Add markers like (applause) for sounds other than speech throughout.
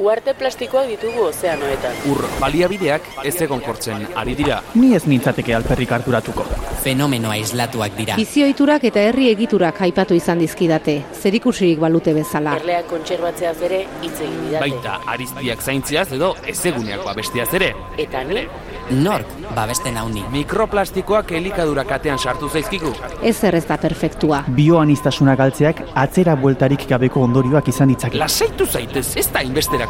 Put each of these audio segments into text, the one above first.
Uarte plastikoak ditugu ozeanoetan. Ur baliabideak ez egon kortzen ari dira. Ni ez nintzateke alperrik harturatuko. Fenomeno aislatuak dira. Bizioiturak eta herri egiturak aipatu izan dizkidate, zerikusirik balute bezala. Erleak kontserbatzeaz ere hitz egin didate. Baita ariztiak zaintziaz edo ezeguneak babestiaz ere. Eta ni, Nork babesten hauni. Mikroplastikoak elikadura katean sartu zaizkigu. Ez ez da perfektua. Bioanistasuna galtzeak atzera bueltarik gabeko ondorioak izan ditzake. Lasaitu zaitez, ez da inbesterako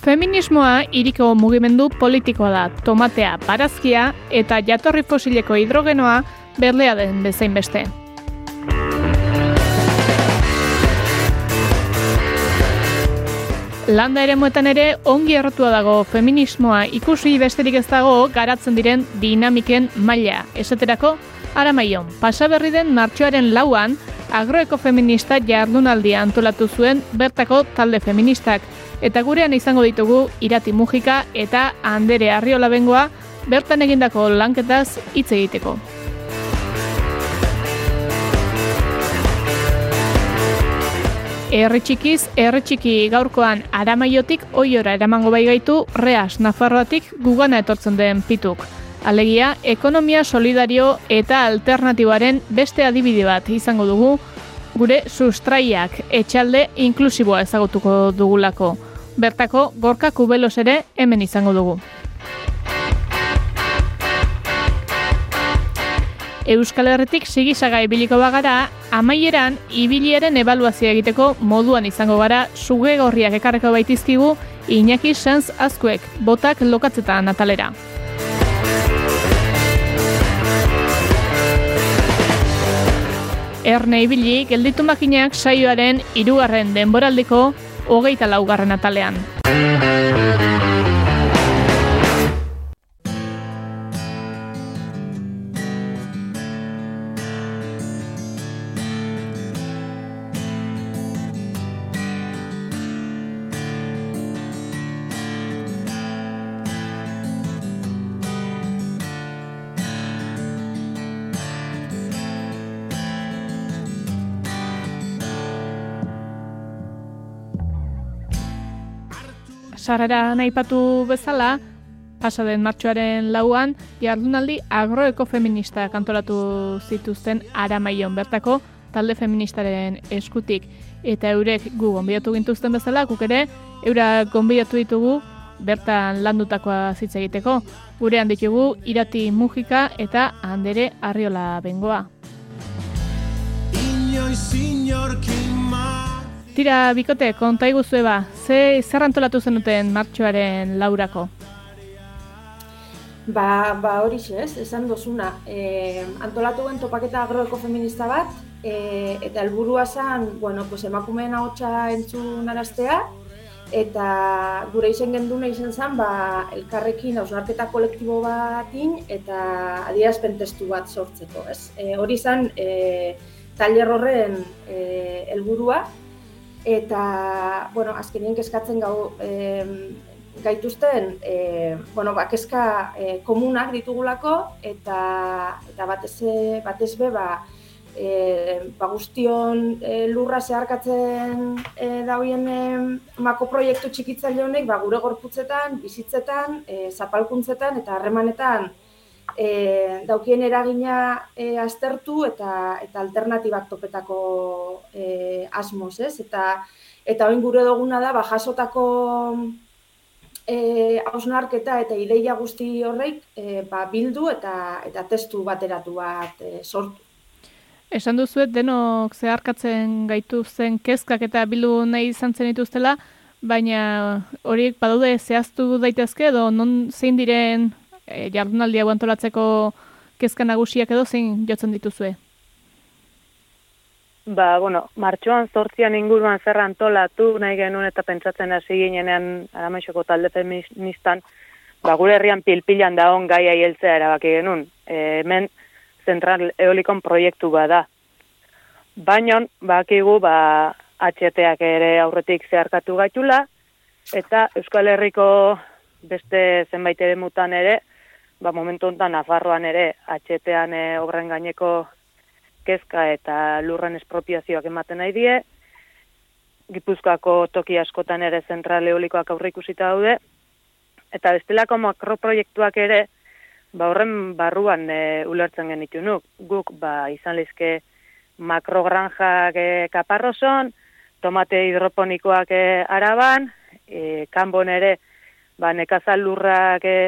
Feminismoa iriko mugimendu politikoa da, tomatea, barazkia eta jatorri fosileko hidrogenoa berlea den bezain beste. Landa ere muetan ere ongi errotua dago feminismoa ikusi besterik ez dago garatzen diren dinamiken maila. Esaterako, aramaion, pasaberri den martxoaren lauan, agroekofeminista jardunaldia antolatu zuen bertako talde feministak. Eta gurean izango ditugu Irati Mujika eta Andere Arriola bengoa bertan egindako lanketaz hitz egiteko. Herri txikiz, gaurkoan aramaiotik oiora eramango bai gaitu reas Nafarroatik gugana etortzen den pituk. Alegia, ekonomia solidario eta alternatiboaren beste adibide bat izango dugu, gure sustraiak etxalde inklusiboa ezagutuko dugulako. Bertako, gorka kubelos ere hemen izango dugu. Euskal Herritik sigisaga ibiliko bagara, amaieran ibiliaren ebaluazioa egiteko moduan izango gara suge gorriak ekarreko baitizkigu Iñaki Sanz Azkuek, botak lokatzetan natalera. Erne ibili, gelditu makinak saioaren hirugarren denboraldiko hogeita laugarren atalean. Sarrera naipatu bezala, pasa den martxoaren lauan, jardunaldi agroekofeminista kantoratu zituzten aramaion bertako talde feministaren eskutik. Eta eurek gu gonbidatu gintuzten bezala, guk ere, eura gonbidatu ditugu bertan landutakoa zitza egiteko. Gurean ditugu irati mujika eta handere arriola bengoa. Tira, bikote, konta iguzue ba, ze zer antolatu zenuten martxoaren laurako? Ba, ba hori ez, esan dozuna. E, antolatu gen topaketa agroekofeminista bat, e, eta helburua zen, bueno, pues emakumeen ahotsa entzun araztea, eta gure izen genduna izen zen, ba, elkarrekin hausnarketa kolektibo batin, eta adierazpen testu bat sortzeko, ez? E, hori zen, e, taller horren e, helburua, eta bueno, azkenien kezkatzen gau e, gaituzten e, bueno, ba, kezka e, komunak ditugulako eta eta batez batez be ba e, ba guztion e, lurra zeharkatzen e, dauen e, mako proiektu txikitzaile honek ba, gure gorputzetan, bizitzetan, e, zapalkuntzetan eta harremanetan e, daukien eragina e, aztertu eta eta alternatibak topetako e, asmoz, ez? Eta eta orain gure duguna da ba jasotako eh ausnarketa eta ideia guzti horrek e, ba, bildu eta eta testu bateratu bat e, sortu. Esan duzuet denok zeharkatzen gaitu zen kezkak eta bildu nahi izan zen dituztela, baina horiek badaude zehaztu daitezke edo non zein diren e, jardunaldi hau antolatzeko kezka nagusiak edo zein jotzen dituzue? Ba, bueno, martxoan zortzian inguruan zer antolatu nahi genuen eta pentsatzen hasi ginenean aramaixoko talde feministan, ba, gure herrian pilpilan da on gaia hieltzea erabaki genuen. E, hemen zentral eolikon proiektu bada. Baina, bakigu, ba, HTak ere aurretik zeharkatu gaitula, eta Euskal Herriko beste zenbait ere mutan ere, ba, momentu honetan Nafarroan ere HTan e, obren gaineko kezka eta lurren espropiazioak ematen nahi die, Gipuzkoako toki askotan ere zentral eolikoak aurrikusita daude, eta bestelako makroproiektuak ere, ba horren barruan e, ulertzen genitu nuk. Guk ba, izan lizke makrogranjak e, kaparroson, tomate hidroponikoak e, araban, e, kanbon ere ba, nekazal lurrak e,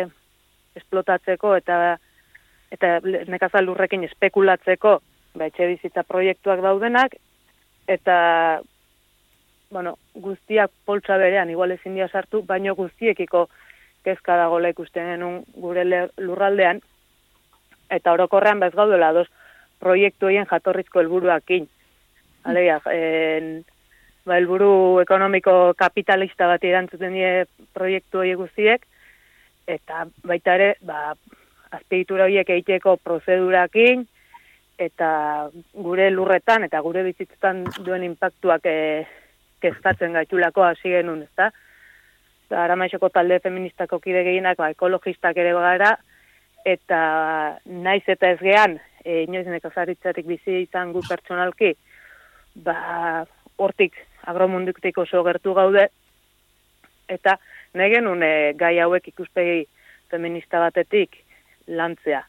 esplotatzeko eta eta nekazal lurrekin espekulatzeko ba, etxe bizitza proiektuak daudenak, eta bueno, guztiak poltsa berean, igual ezin dia sartu, baino guztiekiko kezka dagoela ikusten genuen gure lurraldean, eta orokorrean bez gaudela dos proiektu egin jatorrizko helburuakin. Alegia, en, ba, helburu ekonomiko kapitalista bat irantzuten die proiektu hori guztiek, eta baita ere, ba, azpeitura horiek egiteko prozedurakin, eta gure lurretan eta gure bizitzetan duen impactuak e, kezkatzen gaitulako hasi genuen, ezta? Aramaixoko talde feministako kide gehienak ba, ekologistak ere gara, eta naiz eta ez gehan, e, inoiz nekazaritzatik bizi izan gu pertsonalki, ba, hortik agromunduktik oso gertu gaude, eta nahi genuen e, gai hauek ikuspegi feminista batetik lantzea.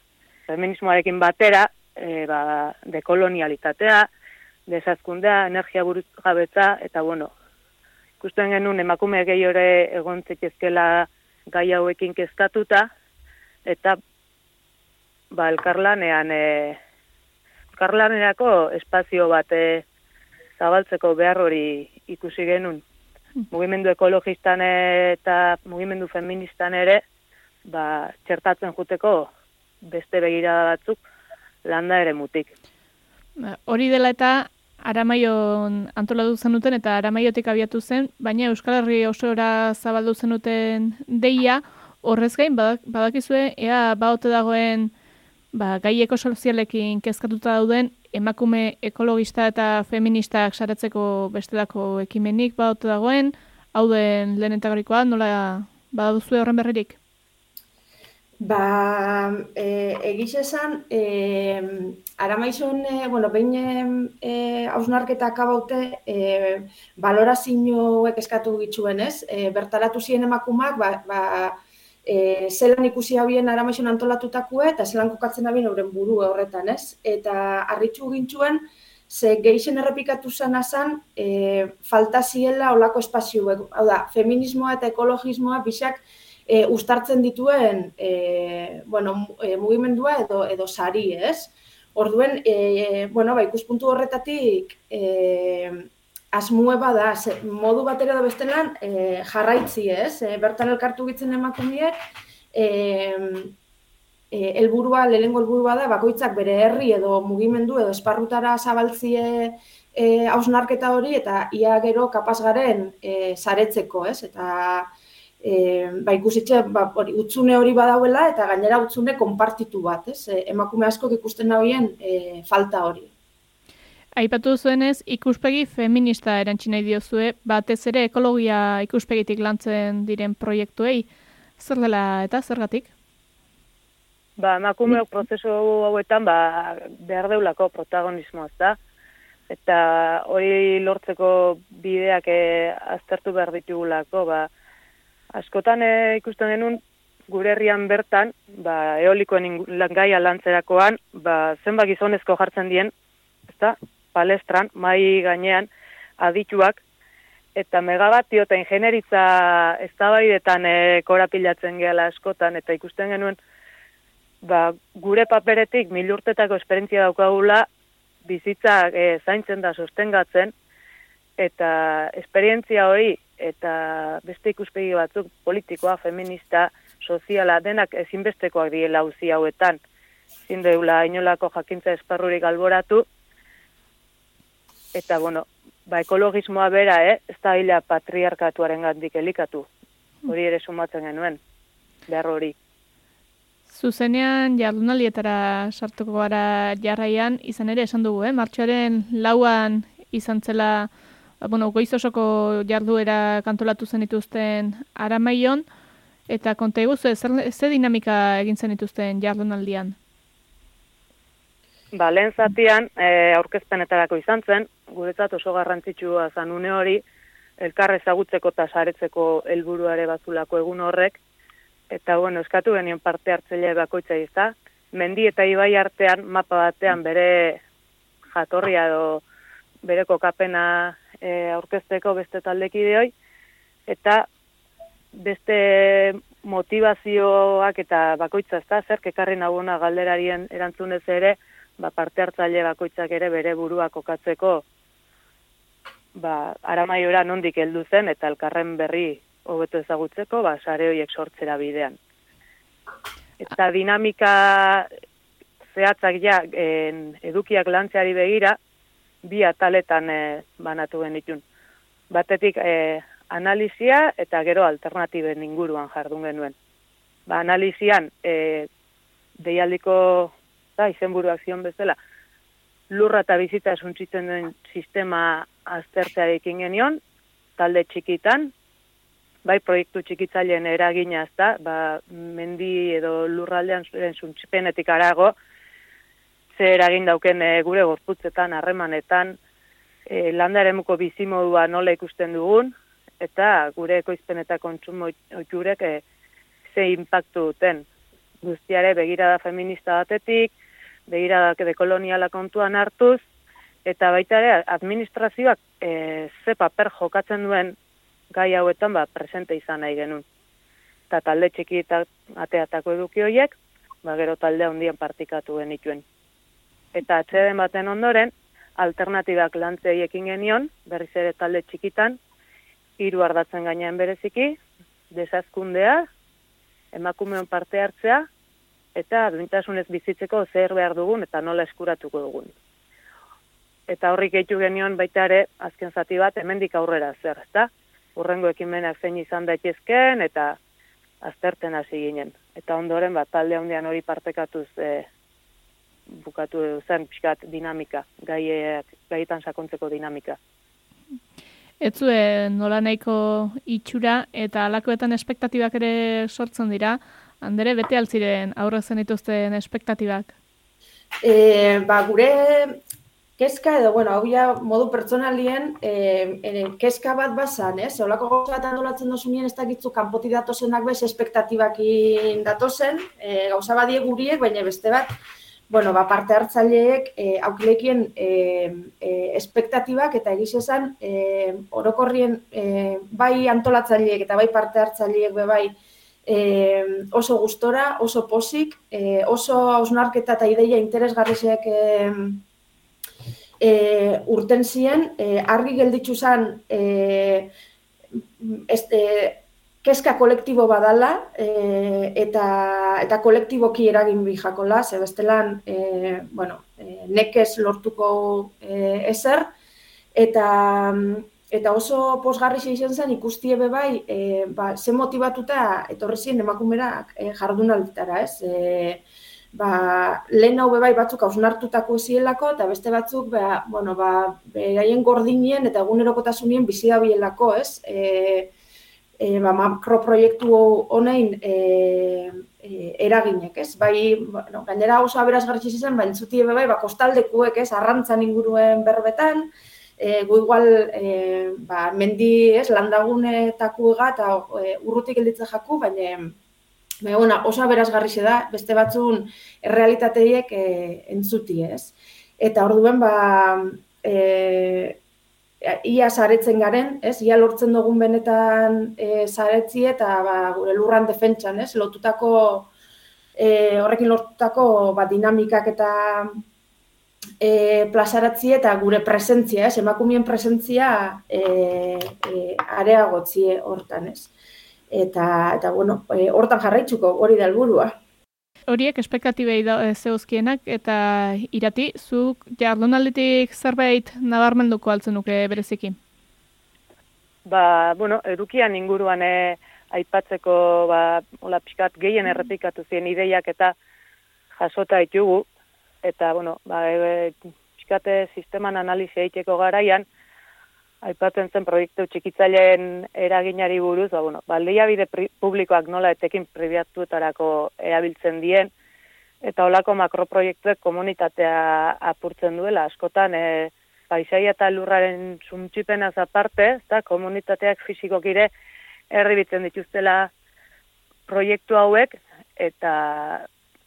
Feminismoarekin batera, e, ba, dekolonialitatea, desazkundea, energia buruz jabetza, eta bueno, ikusten genuen emakume gehiore egon zetezkela gai hauekin kezkatuta, eta ba, elkarlanean, e, elkarlanerako espazio bat e, zabaltzeko behar hori ikusi genuen. Hmm. Mugimendu ekologistan eta mugimendu feministan ere, ba, txertatzen juteko beste begirada batzuk landa ere mutik. Ba, hori dela eta Aramaion antolatu zenuten eta Aramaiotik abiatu zen, baina Euskal Herri osora zabaldu zenuten deia, horrez gain badakizue, ea baote dagoen ba, gaieko sozialekin kezkatuta dauden emakume ekologista eta feministak saratzeko bestelako ekimenik baote dagoen, hau den lehen nola baduzue horren berririk? Ba, e, egiz esan, e, aramaizun, e, bueno, behin e, hausnarketa akabaute, e, balorazioek eskatu gitxuen, ez? E, bertaratu ziren emakumak, ba, ba, e, zelan ikusi habien aramaizun antolatutakue, eta zelan kokatzen habien horren buru horretan, ez? Eta harritxu gintzuen, ze geixen errepikatu zen azan, e, falta ziela olako espazioek, hau da, feminismoa eta ekologismoa bisak, e, ustartzen dituen e, bueno, e, mugimendua edo edo sari, ez? Orduen, e, bueno, ba, ikuspuntu horretatik e, asmue bada, modu batera da bestelan e, jarraitzi, ez? E, bertan elkartu gitzen emakumeek, e, e, elburua, lehenengo helburua da, bakoitzak bere herri edo mugimendu edo esparrutara zabaltzie e, hausnarketa hori eta ia gero kapaz garen e, zaretzeko, ez? Eta e, ba, ikusitxe, ba, hori, utzune hori badauela eta gainera utzune konpartitu bat, ez? E, emakume askok ikusten nahien e, falta hori. Aipatu zuenez, ikuspegi feminista erantxinai diozue, batez ere ekologia ikuspegitik lantzen diren proiektuei, zer dela eta zergatik? Ba, emakumeok prozesu hauetan, ba, behar deulako protagonismo, ez da? Eta hori lortzeko bideak e, aztertu behar ditugulako, ba, askotan e, ikusten denun gure herrian bertan, ba, eolikoen gaia lantzerakoan, ba, zenba gizonezko jartzen dien, ezta, palestran, mai gainean, adituak, eta megabatio eta ingenieritza eztabaidetan e, korapilatzen gehala askotan, eta ikusten genuen, ba, gure paperetik milurtetako esperientzia daukagula, bizitza e, zaintzen da sostengatzen, eta esperientzia hori eta beste ikuspegi batzuk politikoa, feminista, soziala, denak ezinbestekoak diela uzi hauetan. Zindeula inolako jakintza esparrurik alboratu, eta bueno, ba, ekologismoa bera, eh? ez da hila patriarkatuaren gandik elikatu. Hori ere sumatzen genuen, behar hori. Zuzenean jardunalietara sartuko gara jarraian, izan ere esan dugu, eh? martxoaren lauan izan zela, ba, bueno, goizosoko jarduera kantolatu zen dituzten aramaion, eta konta eguzu, ze dinamika egin zen dituzten jardunaldian? Ba, lehen zatian, e, aurkezpenetarako izan zen, guretzat oso garrantzitsua zan une hori, elkar ezagutzeko eta saretzeko helburuare bazulako egun horrek, eta bueno, eskatu genion parte hartzaile bakoitza izta, mendi eta ibai artean, mapa batean bere jatorria edo bere kokapena e, aurkezteko beste taldekideoi, eta beste motivazioak eta bakoitza ezta, zer kekarri naguna galderarien erantzunez ere, ba, parte hartzaile bakoitzak ere bere burua kokatzeko ba, aramaiora nondik heldu zen eta elkarren berri hobeto ezagutzeko ba, sare horiek sortzera bidean. Eta dinamika zehatzak ja en, edukiak lantzeari begira bi ataletan e, banatu genitun. Batetik e, analizia eta gero alternatiben inguruan jardun genuen. Ba, analizian e, deialdiko da, izenburuak zion bezala, lurra eta bizita esuntzitzen duen sistema aztertzearekin genion, talde txikitan, bai proiektu txikitzaileen eragina ez da, ba, mendi edo lurraldean zuen suntsipenetik arago, ze eragin dauken e, gure gorputzetan, harremanetan, e, landaremuko bizimodua nola ikusten dugun, eta gure ekoizpen eta kontsumo oiturek e, ze impactu duten. Guztiare begirada feminista batetik, begiradak de koloniala kontuan hartuz, eta baita ere administrazioak e, ze paper jokatzen duen gai hauetan ba, presente izan nahi genuen. Eta talde txiki eta ateatako eduki horiek, ba, gero talde handian partikatu genituen. Eta atxeden baten ondoren, alternatibak lantzeiekin genion, berriz ere talde txikitan, hiru ardatzen gainean bereziki, desazkundea, emakumeon parte hartzea, eta duintasunez bizitzeko zer behar dugun eta nola eskuratuko dugun. Eta horrik gehitu genion baita ere, azken zati bat, hemendik aurrera zer, ezta? Urrengo ekimenak zein izan daitezkeen eta azterten hasi ginen. Eta ondoren, bat, talde handian hori partekatuz e, bukatu zen pixkat dinamika, gaiek, gaietan sakontzeko dinamika. Ez zuen nola nahiko itxura eta alakoetan espektatibak ere sortzen dira, Andere, bete altziren aurre zen dituzten espektatibak? E, ba, gure keska edo, bueno, hau ja modu pertsonalien e, e, keska bat bazan, ez? Olako gauza bat handolatzen dozu ez dakitzu kanpoti datozenak bez espektatibak datozen, e, gauza badie guriek, baina beste bat, bueno, ba, parte hartzaileek e, aukilekien e, e, espektatibak eta egiz esan e, orokorrien e, bai antolatzaileek eta bai parte hartzaileek be bai e, oso gustora, oso posik, e, oso ausnarketa eta ideia interesgarriak e, e, urten ziren, e, argi gelditzu zen e, este, keska kolektibo badala e, eta, eta kolektiboki eragin bi jakola, ze bestelan e, bueno, e, nekez lortuko e, ezer, eta Eta oso posgarri izan zen ikustie be bai, e, ba, ze motivatuta etorri ziren emakumerak e, jardunalditara, ez? E, ba, lehen hau bai batzuk hausnartutako zielako, eta beste batzuk, ba, bueno, ba, beraien gordinien eta egunerokotasunien bizi da bielako, ez? E, e, ba, makroproiektu honein e, e, eraginek, ez? Bai, bueno, gainera oso aberazgarri izan, ba, entzutie be bai, ba, kostaldekuek, ez? Arrantzan inguruen berbetan, e, gu igual e, ba, mendi ez, landagunetako ega eta e, urrutik gelditzen jaku, baina Baina, oso berazgarri da, beste batzun errealitateiek e, entzuti, ez? Eta orduen ba, e, ia saretzen garen, ez? Ia lortzen dugun benetan e, saretzi eta ba, gure lurran defentsan, ez? Lotutako, e, horrekin lortutako ba, dinamikak eta e, plazaratzi eta gure presentzia, ez, emakumeen presentzia e, e, areagotzie hortan, ez. Eta, eta bueno, e, hortan jarraitzuko hori da helburua. Horiek espektatibei da zeuzkienak eta irati, zuk jardunalditik zerbait nabarmenduko altzen nuke bereziki? Ba, bueno, edukian inguruan e, aipatzeko ba, hola, pixkat gehien errepikatu ziren ideiak eta jasota ditugu, eta, bueno, ba, e, pixkate sisteman analizia egiteko garaian, aipatzen zen proiektu txikitzaileen eraginari buruz, ba, bueno, baldeia bide publikoak nola etekin pribiatuetarako erabiltzen dien, eta olako makroproiektuek komunitatea apurtzen duela, askotan, e, paisaia eta lurraren suntxipen aparte, eta komunitateak fizikokire erribitzen dituztela proiektu hauek, eta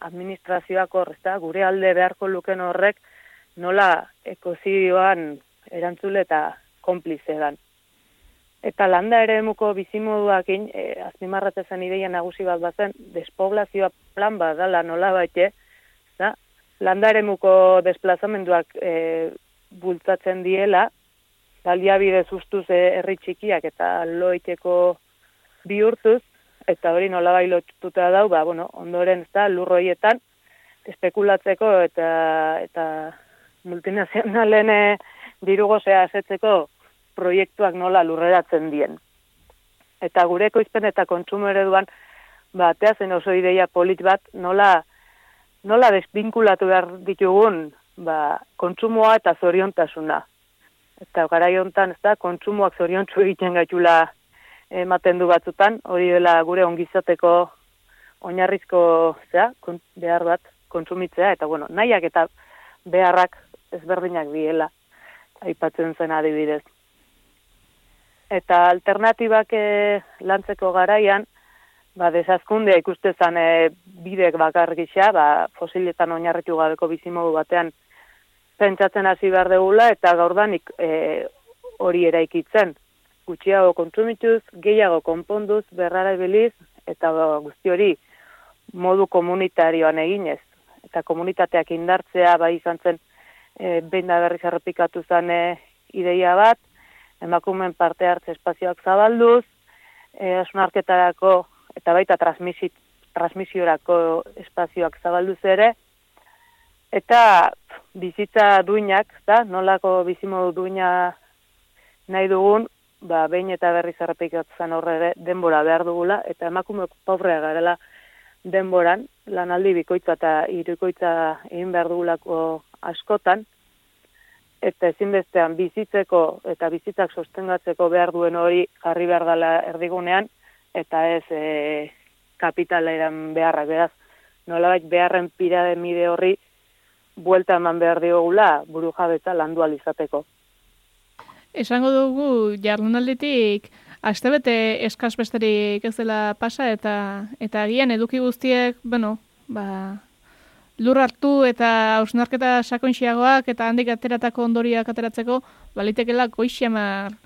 administrazioak hor, gure alde beharko luken horrek nola ekozidioan erantzule eta konplize dan. Eta landa ere emuko bizimoduak in, e, azpimarratzen ideia nagusi bat bazen, despoblazioa plan bat dala nola baite, da? landa ere emuko desplazamenduak e, bultzatzen diela, baliabide sustuz e, herri txikiak eta loiteko bihurtuz, eta hori nola bai lotuta dau, ba, bueno, ondoren ez da, lurroietan, espekulatzeko eta, eta multinazionalen eh, dirugozea asetzeko proiektuak nola lurreratzen dien. Eta gure ekoizpen eta kontsumo ereduan, ba, zen oso ideia polit bat, nola, nola desbinkulatu behar ditugun, ba, kontsumoa eta zoriontasuna. Eta gara hontan ez da, kontsumoak zoriontsu egiten gaitula ematen du batzutan, hori dela gure ongizateko oinarrizko zea, behar bat kontsumitzea, eta bueno, nahiak eta beharrak ezberdinak biela, aipatzen zen adibidez. Eta alternatibak e, lantzeko garaian, ba, desazkundea ikustezan e, bidek bakar gisa, ba, fosiletan oinarritu gabeko bizimodu batean pentsatzen hasi behar degula, eta gaurdanik e, hori eraikitzen gutxiago kontsumituz, gehiago konponduz, berrara ebiliz, eta guzti hori modu komunitarioan eginez. Eta komunitateak indartzea, bai izan zen, e, behin da berriz errepikatu zen e, ideia bat, emakumen parte hartze espazioak zabalduz, e, asunarketarako eta baita transmisi, transmisiorako espazioak zabalduz ere, eta bizitza duinak, da, nolako bizimodu duina nahi dugun, ba, behin eta berri zerrepikatzen horre ere denbora behar dugula, eta emakume pobrea garela denboran, lanaldi bikoitza eta irukoitza egin behar dugulako askotan, eta ezinbestean bizitzeko eta bizitzak sostengatzeko behar duen hori jarri behar dela erdigunean, eta ez e, kapitala eran beharrak, beraz, nolabait beharren piramide horri buelta eman behar diogula buru jabetza landu alizateko esango dugu jardunalditik astebete eskaz besterik ez dela pasa eta eta agian eduki guztiek, bueno, ba, lur hartu eta ausnarketa sakontxiagoak eta handik ateratako ondoriak ateratzeko balitekela goixamar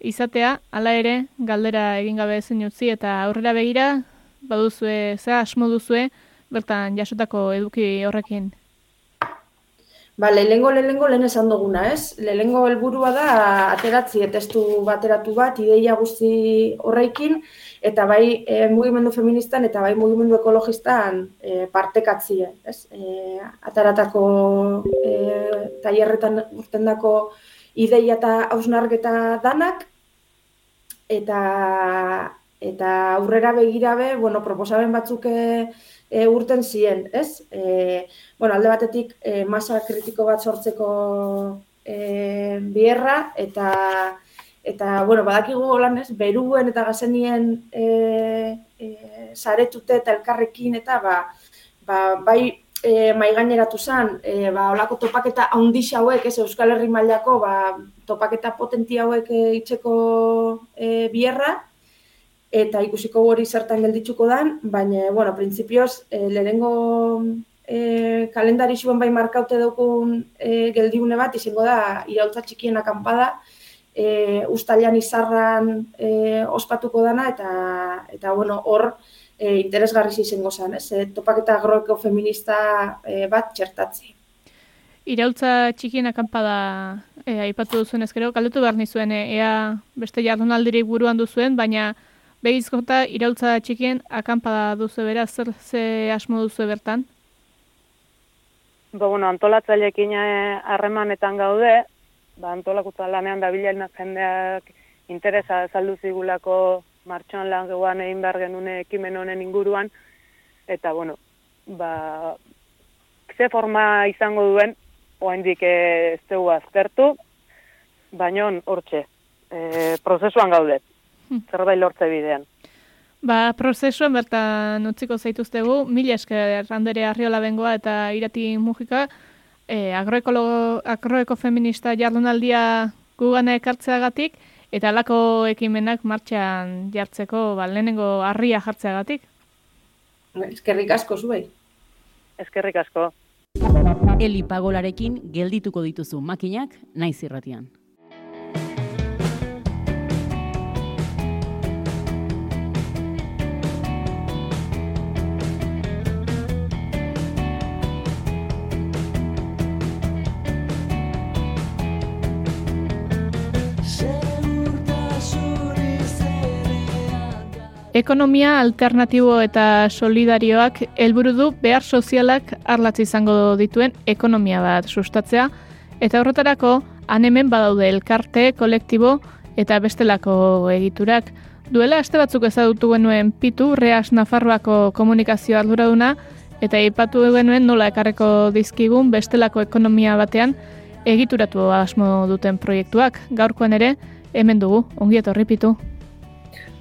izatea, hala ere, galdera egin gabe ezin utzi eta aurrera begira, baduzue, ze asmo duzue, bertan jasotako eduki horrekin. Ba, lehengo lehengo lehen esan duguna, ez? Lehengo helburua da ateratzi testu bateratu bat ideia guzti horreikin eta bai e, mugimendu feministan eta bai mugimendu ekologistan e, partekatzie, ez? E, ataratako e, tailerretan urtendako ideia eta hausnarketa danak eta eta aurrera begirabe, bueno, proposamen batzuk e, urten ziren, ez? E, bueno, alde batetik e, masa kritiko bat sortzeko e, bierra eta eta bueno, badakigu holan, ez? Beruen eta gazenien e, e, saretute eta elkarrekin eta ba, ba bai e, mai gaineratu zen, e, ba, olako topaketa handixa hauek, ez, Euskal Herri mailako ba, topaketa potenti hauek e, itzeko e, bierra, eta ikusiko hori zertan gelditzuko dan, baina, bueno, printzipioz, e, lehenengo e, kalendari zuen bai markaute daukun e, geldiune bat, izango da, irautza txikien akampada, e, ustalian izarran e, ospatuko dana, eta, eta bueno, hor, e, interesgarri izango zen, ez? E, topaketa agroeko feminista e, bat txertatzi. iraultza txikien akampada e, aipatu duzuen ezkero, kaldutu behar nizuen, e, ea beste jardunaldirik buruan duzuen, baina behizkota iraultza txikien akampada duzu bera, zer ze asmo duzu bertan? Ba, bueno, antolatzailekin eh, harremanetan gaude, ba, antolakutza lanean da jendeak interesa saldu zigulako martxoan lan geuan egin behar genune ekimen honen inguruan, eta, bueno, ba, ze forma izango duen, oaindik ez dugu aztertu, baina hortxe, e, prozesuan gaude, hmm. zerbait lortze bidean. Ba, prozesuan bertan utziko zaituztegu, mila esker randere arriola bengoa eta irati mugika, e, agroeko feminista jardunaldia gugana ekartzeagatik, eta alako ekimenak martxan jartzeko, ba, lehenengo harria jartzeagatik. Eskerrik asko zuei. Eskerrik asko. Eli pagolarekin geldituko dituzu makinak naiz irratian. Ekonomia alternatibo eta solidarioak helburu du behar sozialak arlatzi izango dituen ekonomia bat sustatzea eta horretarako han hemen badaude elkarte, kolektibo eta bestelako egiturak. Duela aste batzuk ezagutu genuen Pitu Reas Nafarroako komunikazio arduraduna eta aipatu genuen nola ekarreko dizkigun bestelako ekonomia batean egituratu asmo duten proiektuak. Gaurkoan ere hemen dugu, ongi etorri Pitu.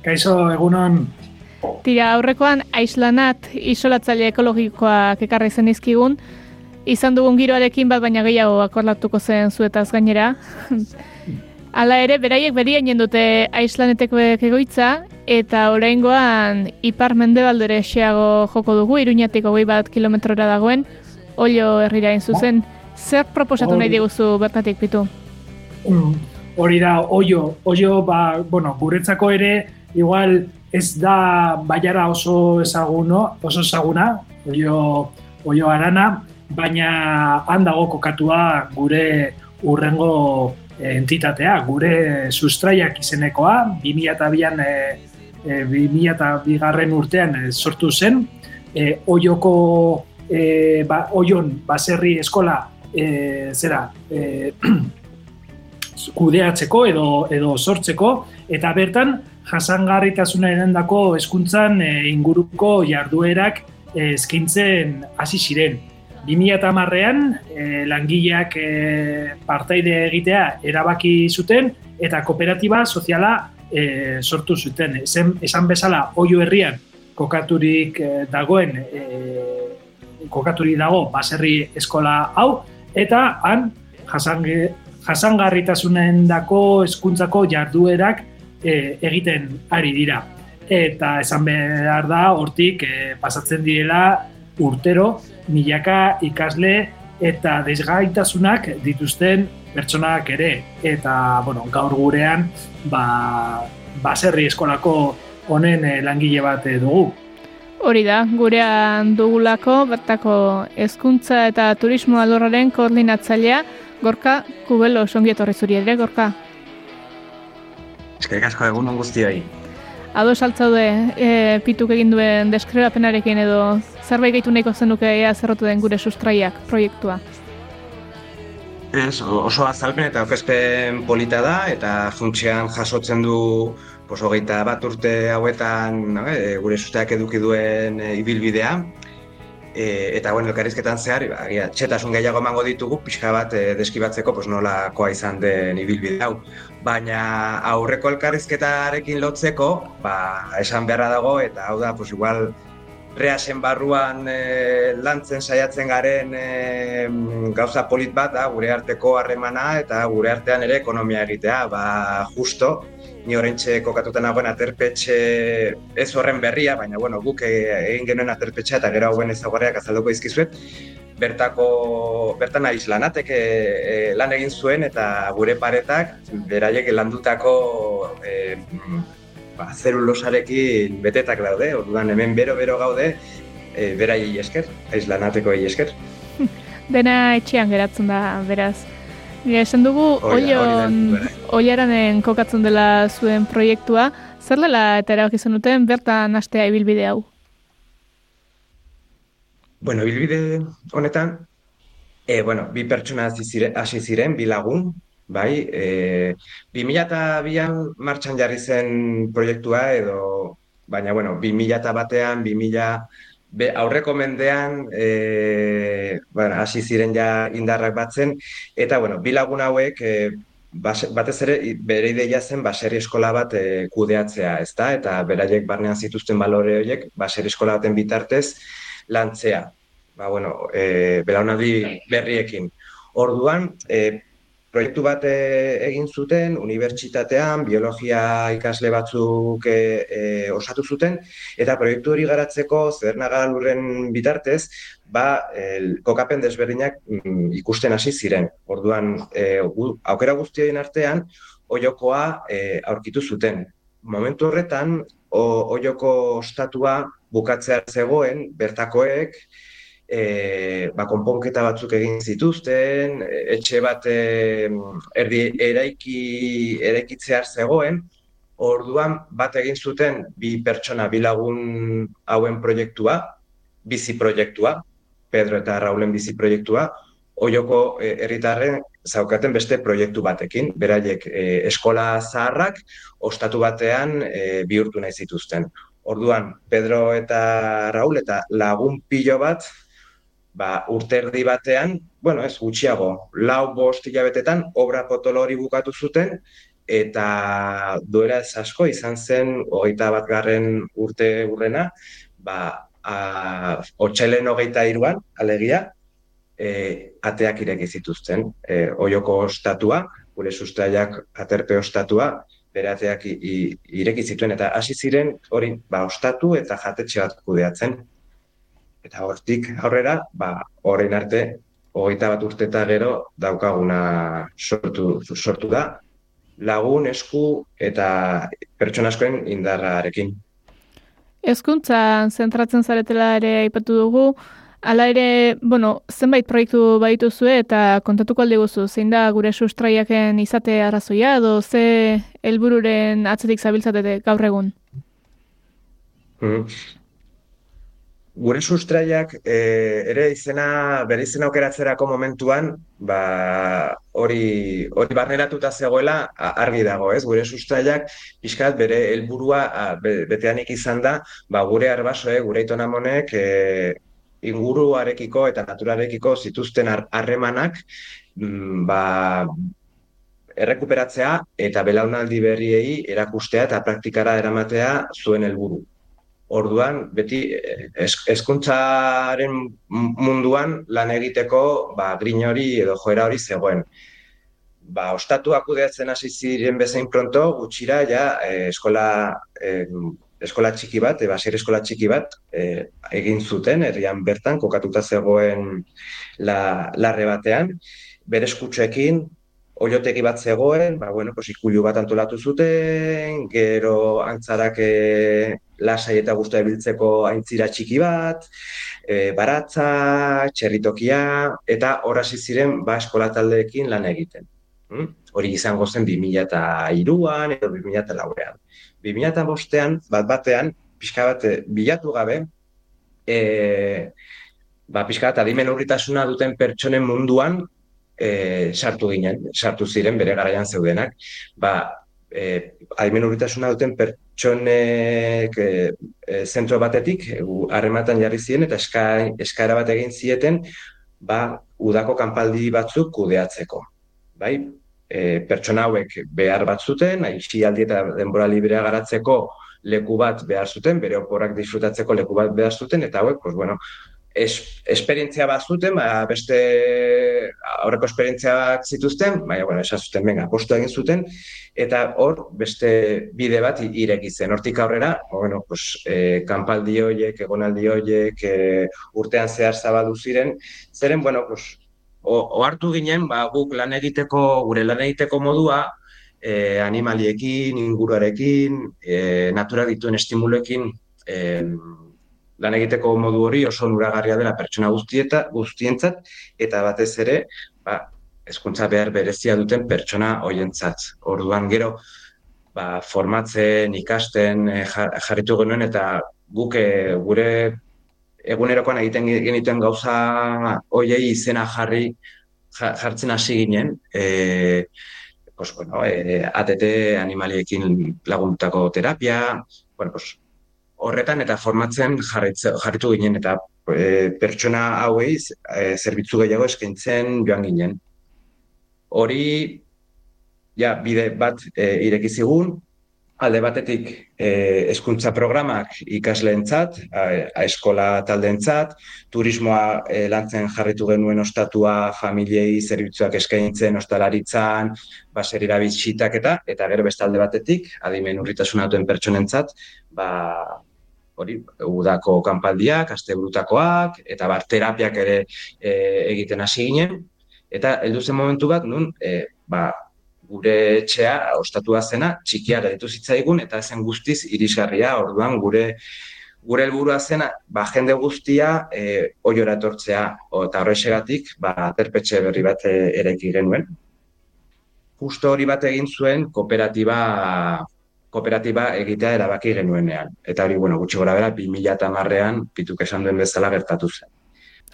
Kaixo, egunon. Tira, aurrekoan, aislanat isolatzaile ekologikoak ekarri zen izkigun, izan dugun giroarekin bat baina gehiago akordatuko zen zuetaz gainera. (laughs) Hala ere, beraiek berien jendute aislaneteko egoitza, eta oraingoan ipar mendebaldere xeago joko dugu, iruñatik hogei bat kilometrora dagoen, olio herrira zuzen. Zer proposatu nahi diguzu bertatik pitu? Mm, hori da, oio, oio, ba, bueno, guretzako ere, igual ez da baiara oso ezaguno, oso ezaguna, oio, oio arana, baina handago kokatua gure urrengo entitatea, gure sustraiak izenekoa, 2002an e, e, 2002 garren urtean e, sortu zen, e, oioko e, ba, oion baserri eskola e, zera e, (clears throat) kudeatzeko edo, edo sortzeko, eta bertan jasangarritasunaren dako eskuntzan e, inguruko jarduerak e, eskintzen hasi ziren. 2008an e, langileak e, partaide egitea erabaki zuten eta kooperatiba soziala e, sortu zuten. Ezen, esan bezala, oio herrian kokaturik e, dagoen e, kokaturik dago baserri eskola hau eta han jasangarritasunen dako eskuntzako jarduerak e, egiten ari dira. Eta esan behar da, hortik e, pasatzen direla urtero milaka ikasle eta desgaitasunak dituzten pertsonak ere. Eta, bueno, gaur gurean, ba, baserri eskolako honen e, langile bat e, dugu. Hori da, gurean dugulako, bertako hezkuntza eta turismo alorraren koordinatzailea, Gorka, kubelo, songietorri zuri ere, Gorka? Eskerrik asko egun on guztioi. Ado saltzaude e, pituk egin duen deskribapenarekin edo zerbait gaitu nahiko zenuke ea zerrotu den gure sustraiak proiektua? Ez, oso azalpen eta aurkezpen polita da eta funtsian jasotzen du pos, hogeita bat urte hauetan no, e, gure sustraiak eduki duen e, ibilbidea. E, eta bueno, elkarrizketan zehar, ba, txetasun gehiago emango ditugu, pixka bat e, deskibatzeko pos, nolakoa izan den ibilbide hau baina aurreko elkarrizketarekin lotzeko, ba, esan beharra dago, eta hau da, pues igual, reasen barruan e, lantzen saiatzen garen e, gauza polit bat da, gure arteko harremana eta gure artean ere ekonomia egitea, ba, justo, ni horrentxe kokatuten nagoen aterpetxe ez horren berria, baina bueno, guk egin genuen aterpetxea eta gero hauen ezaguarriak azalduko izkizuet, bertako bertan ari lanatek e, lan egin zuen eta gure paretak beraiek landutako e, ba, zerulosarekin betetak daude, orduan hemen bero-bero gaude e, beraiei esker, aiz lanateko esker. (laughs) dena etxean geratzen da, beraz. Nire esan dugu, oion, oiaranen kokatzen dela zuen proiektua, zer dela eta erabaki zenuten bertan astea ibilbide hau? Bueno, bilbide honetan, e, bueno, bi pertsona hasi ziren, bi lagun, bai, e, 2002an martxan jarri zen proiektua edo, baina, bueno, 2000 batean, 2000 be, aurreko mendean, e, bueno, hasi ziren ja indarrak batzen, eta, bueno, bi lagun hauek, e, base- batez ere, bere ideia zen baserri eskola bat e, kudeatzea, ezta? Eta beraiek barnean zituzten balore horiek, baserri eskola baten bitartez, lantzea. Ba, bueno, e, belaunaldi berriekin. Orduan, e, proiektu bat e, egin zuten, unibertsitatean, biologia ikasle batzuk e, e, osatu zuten, eta proiektu hori garatzeko Zedernaga lurren bitartez, ba, el, kokapen desberdinak mm, ikusten hasi ziren. Orduan, e, gu, aukera guztien artean, oiokoa e, aurkitu zuten. Momentu horretan, oioko ostatua bukatzea zegoen, bertakoek, e, ba, konponketa batzuk egin zituzten, etxe bat e, erdi eraiki, eraikitzear zegoen, orduan bat egin zuten bi pertsona, bi lagun hauen proiektua, bizi proiektua, Pedro eta Raulen bizi proiektua, oioko e, herritarren zaukaten beste proiektu batekin, beraiek e, eskola zaharrak ostatu batean e, bihurtu nahi zituzten. Orduan, Pedro eta Raul eta lagun pilo bat, ba, urte erdi batean, bueno, ez gutxiago, lau bost hilabetetan obra potolo hori bukatu zuten, eta duela ez asko izan zen hogeita bat garren urte urrena, ba, a, otxelen hogeita iruan, alegia, e, ateak ireki zituzten. E, oioko ostatua, gure sustraiak aterpe ostatua, bere ateak ireki zituen, eta hasi ziren hori ba, ostatu eta jatetxe bat kudeatzen. Eta hortik aurrera, ba, orain arte, hogeita bat urte eta gero daukaguna sortu, sortu da, lagun, esku eta pertsona askoen indarrarekin. Hezkuntzan zentratzen zaretela ere aipatu dugu, hala ere, bueno, zenbait proiektu badituzue eta kontatuko alde guzu, zein da gure sustraiaken izate arrazoia edo ze helbururen atzetik zabiltzatete gaur egun? Mhm. Gure sustraiak eh, ere izena, bere izena aukeratzerako momentuan, ba, hori, hori barneratuta zegoela argi dago, ez? Gure sustraiak pixkat bere helburua beteanik izan da, ba, gure arbasoek, gure itonamonek, eh, inguruarekiko eta naturarekiko zituzten har- harremanak, mm, ba, errekuperatzea eta belaunaldi berriei erakustea eta praktikara eramatea zuen helburu. Orduan, beti eh, es- hezkuntzaren munduan lan egiteko ba, grin hori edo joera hori zegoen. Ba, ostatuak kudeatzen hasi ziren bezain pronto, gutxira ja eh, eskola eh, eskola txiki bat, e, basier eskola txiki bat eh, egin zuten, herrian bertan kokatuta zegoen la, larre batean, bere eskutxekin, oilotegi bat zegoen, ba, bueno, pues, ikulu bat antolatu zuten, gero antzarak e, lasai eta guztua ebiltzeko aintzira txiki bat, e, baratza, txerritokia, eta hor hasi ziren ba, eskola taldeekin lan egiten. Mm? Hori izango zen 2002an edo 2004an. 2005ean, bat batean, pixka bat eh, bilatu gabe, e, ba, pixka bat adimen urritasuna duten pertsonen munduan e, sartu ginen, sartu ziren bere garaian zeudenak. Ba, e, adimen urritasuna duten pertsonek e, e, zentro batetik harrematan jarri ziren eta eska, eskaera bat egin zieten ba, udako kanpaldi batzuk kudeatzeko. Bai, e, pertsona hauek behar bat zuten, aisialdi eta denbora librea garatzeko leku bat behar zuten, bere oporrak disfrutatzeko leku bat behar zuten, eta hauek, pues, bueno, es, esperientzia bat zuten, ba, beste aurreko esperientziak zituzten, baina, bueno, esan zuten, venga, postu egin zuten, eta hor beste bide bat ireki zen. Hortik aurrera, bueno, pues, e, kanpaldi horiek, egonaldi horiek, e, urtean zehar zabaldu ziren, zeren, bueno, pues, ohartu ginen, ba, guk lan egiteko, gure lan egiteko modua, e, animaliekin, inguruarekin, e, natura dituen estimulekin, e, lan egiteko modu hori oso nuragarria dela pertsona guztieta, guztientzat, eta batez ere, ba, hezkuntza behar berezia duten pertsona hoientzat. Orduan gero, ba, formatzen, ikasten e, jarritu genuen, eta guk e, gure egunerokoan egiten genituen gauza hoiei izena jarri jartzen hasi ginen, e, pues, bueno, e, ATT animaliekin laguntako terapia, bueno, pues, horretan eta formatzen jarritu ginen eta e, pertsona hauei e, zerbitzu gehiago eskaintzen joan ginen. Hori ja, bide bat e, ireki zigun, alde batetik e, eskuntza programak ikasleentzat, eskola taldeentzat, turismoa e, lantzen jarritu genuen ostatua familiei zerbitzuak eskaintzen ostalaritzan, baserira bitxitak eta eta gero beste alde batetik, adimen urritasuna duten pertsonentzat, ba, hori udako kanpaldiak, asteburutakoak eta bar terapiak ere e, egiten hasi ginen. Eta heldu zen momentu bat nun e, ba, gure etxea ostatua zena txikia ditu zitzaigun eta zen guztiz irisgarria orduan gure gure helburua zena ba jende guztia eh oiora etortzea eta horrexegatik ba aterpetxe berri bat e, eraiki genuen justo hori bat egin zuen kooperatiba kooperatiba egitea erabaki genuenean. Eta hori, bueno, gutxi gora bera, 2010 pituk esan duen bezala gertatu zen.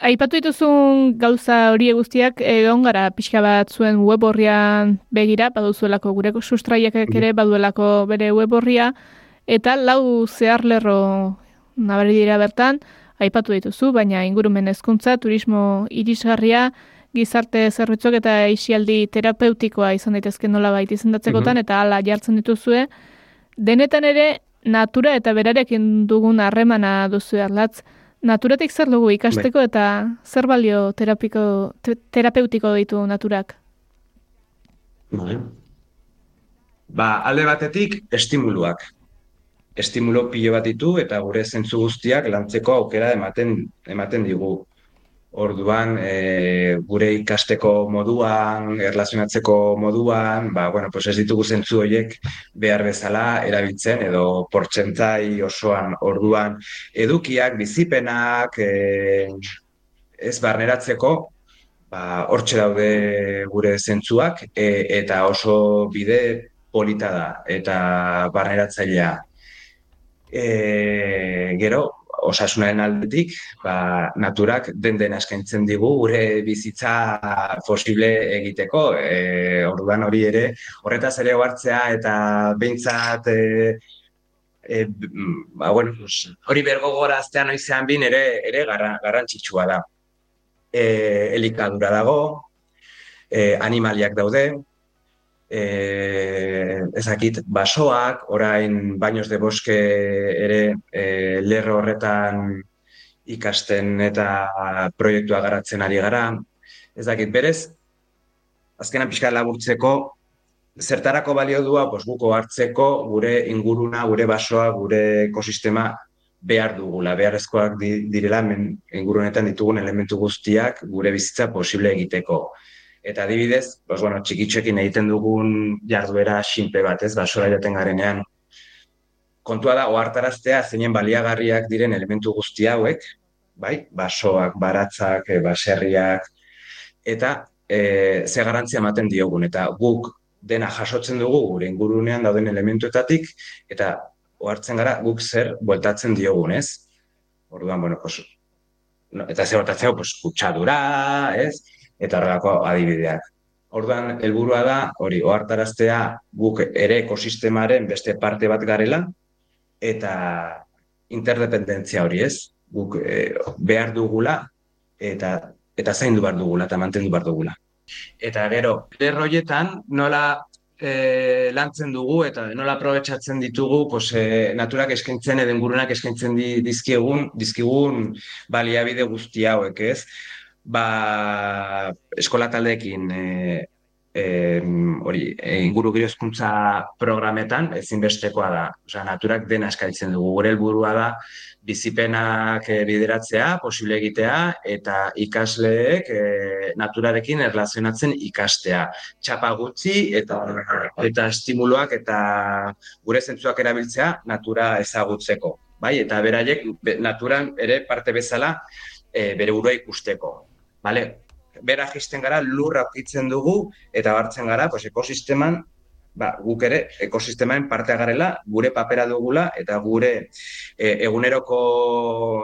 Aipatu dituzun gauza hori guztiak egon gara pixka bat zuen web horrian begira, baduzuelako gureko sustraiak ere baduelako bere web horria, eta lau zehar lerro nabari dira bertan, aipatu dituzu, baina ingurumen hezkuntza, turismo irisgarria, gizarte zerbitzuak eta isialdi terapeutikoa izan daitezke nola baita izendatzekotan, eta hala jartzen dituzue, Denetan ere, natura eta berarekin dugun harremana duzu erlatz. Naturatik zer dugu ikasteko bai. eta zer balio terapiko, terapeutiko ditu naturak? Bai. Ba, alde batetik, estimuluak. Estimulo pilo bat ditu eta gure zentzu guztiak lantzeko aukera ematen ematen digu. Orduan, e, gure ikasteko moduan, erlazionatzeko moduan, ba, bueno, pues ez ditugu zentzu horiek behar bezala erabiltzen edo portzentzai osoan orduan edukiak, bizipenak, e, ez barneratzeko, ba, hortxe daude gure zentzuak e, eta oso bide polita da eta barneratzailea. E, gero, osasunaren aldetik, ba, naturak den dena eskaintzen digu gure bizitza posible egiteko. E, orduan hori ere, horretaz ere hartzea eta behintzat e, e, ba, bueno, hori bergo gora aztean oizean bin ere, ere garrantzitsua da. E, elikadura dago, e, animaliak daude, eh, ezakit, basoak, orain bainoz de boske ere eh, lerro horretan ikasten eta proiektua garatzen ari gara. Ez dakit, berez, azkenan pixka laburtzeko, zertarako balio dua, pos, guko hartzeko, gure inguruna, gure basoa, gure ekosistema behar dugula, beharrezkoak direla ingurunetan ditugun elementu guztiak gure bizitza posible egiteko. Eta adibidez, pues, bueno, txikitxekin egiten dugun jarduera sinpe bat, ez, basora jaten garenean. Kontua da, ohartaraztea zeinen baliagarriak diren elementu guzti hauek, bai, basoak, baratzak, e, baserriak, eta e, ze garantzia ematen diogun, eta guk dena jasotzen dugu gure ingurunean dauden elementuetatik, eta ohartzen gara guk zer bueltatzen diogun, ez? Orduan, bueno, pues, no, eta zer bueltatzea, pues, kutsadura, ez? Eta horrelako adibideak. Orduan, helburua da, hori, ohartaraztea guk ere ekosistemaren beste parte bat garela, eta interdependentzia hori ez, guk e, behar dugula, eta eta zaindu behar dugula, eta mantendu behar dugula. Eta gero, lerroietan nola e, lantzen dugu, eta nola aprobetsatzen ditugu, pues, e, naturak eskaintzen, eden gurunak eskaintzen dizkigun, dizkigun baliabide guzti hauek, ez? Ba, eskola taldeekin e, e, hori, e, inguru girozkuntza programetan ezinbestekoa da. Osea, naturak dena eskaitzen dugu. Gure helburua da bizipenak e, bideratzea, posible egitea, eta ikasleek e, naturarekin erlazionatzen ikastea. Txapa gutxi eta eta estimuloak eta gure zentzuak erabiltzea natura ezagutzeko bai, eta beraiek be, naturan ere parte bezala e, bere burua ikusteko. Bale? Bera jisten gara lurra aurkitzen dugu eta hartzen gara pues, ekosisteman ba, guk ere ekosistemaen parte garela, gure papera dugula eta gure e, eguneroko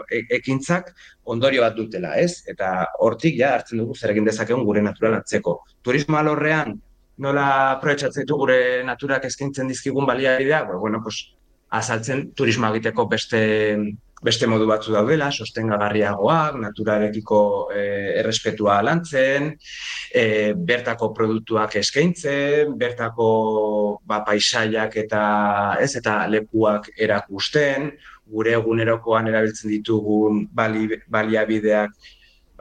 e, ekintzak ondorio bat dutela, ez? Eta hortik ja hartzen dugu zer egin dezakegun gure natural atzeko. Turismo alorrean nola aprobetsatzen ditu gure naturak eskaintzen dizkigun baliabideak, ba, bueno, pues, azaltzen turismo egiteko beste beste modu batzu daudela, sostengagarriagoak, naturarekiko e, errespetua lantzen, e, bertako produktuak eskaintzen, bertako ba, paisaiak eta ez eta lekuak erakusten, gure egunerokoan erabiltzen ditugun bali, baliabideak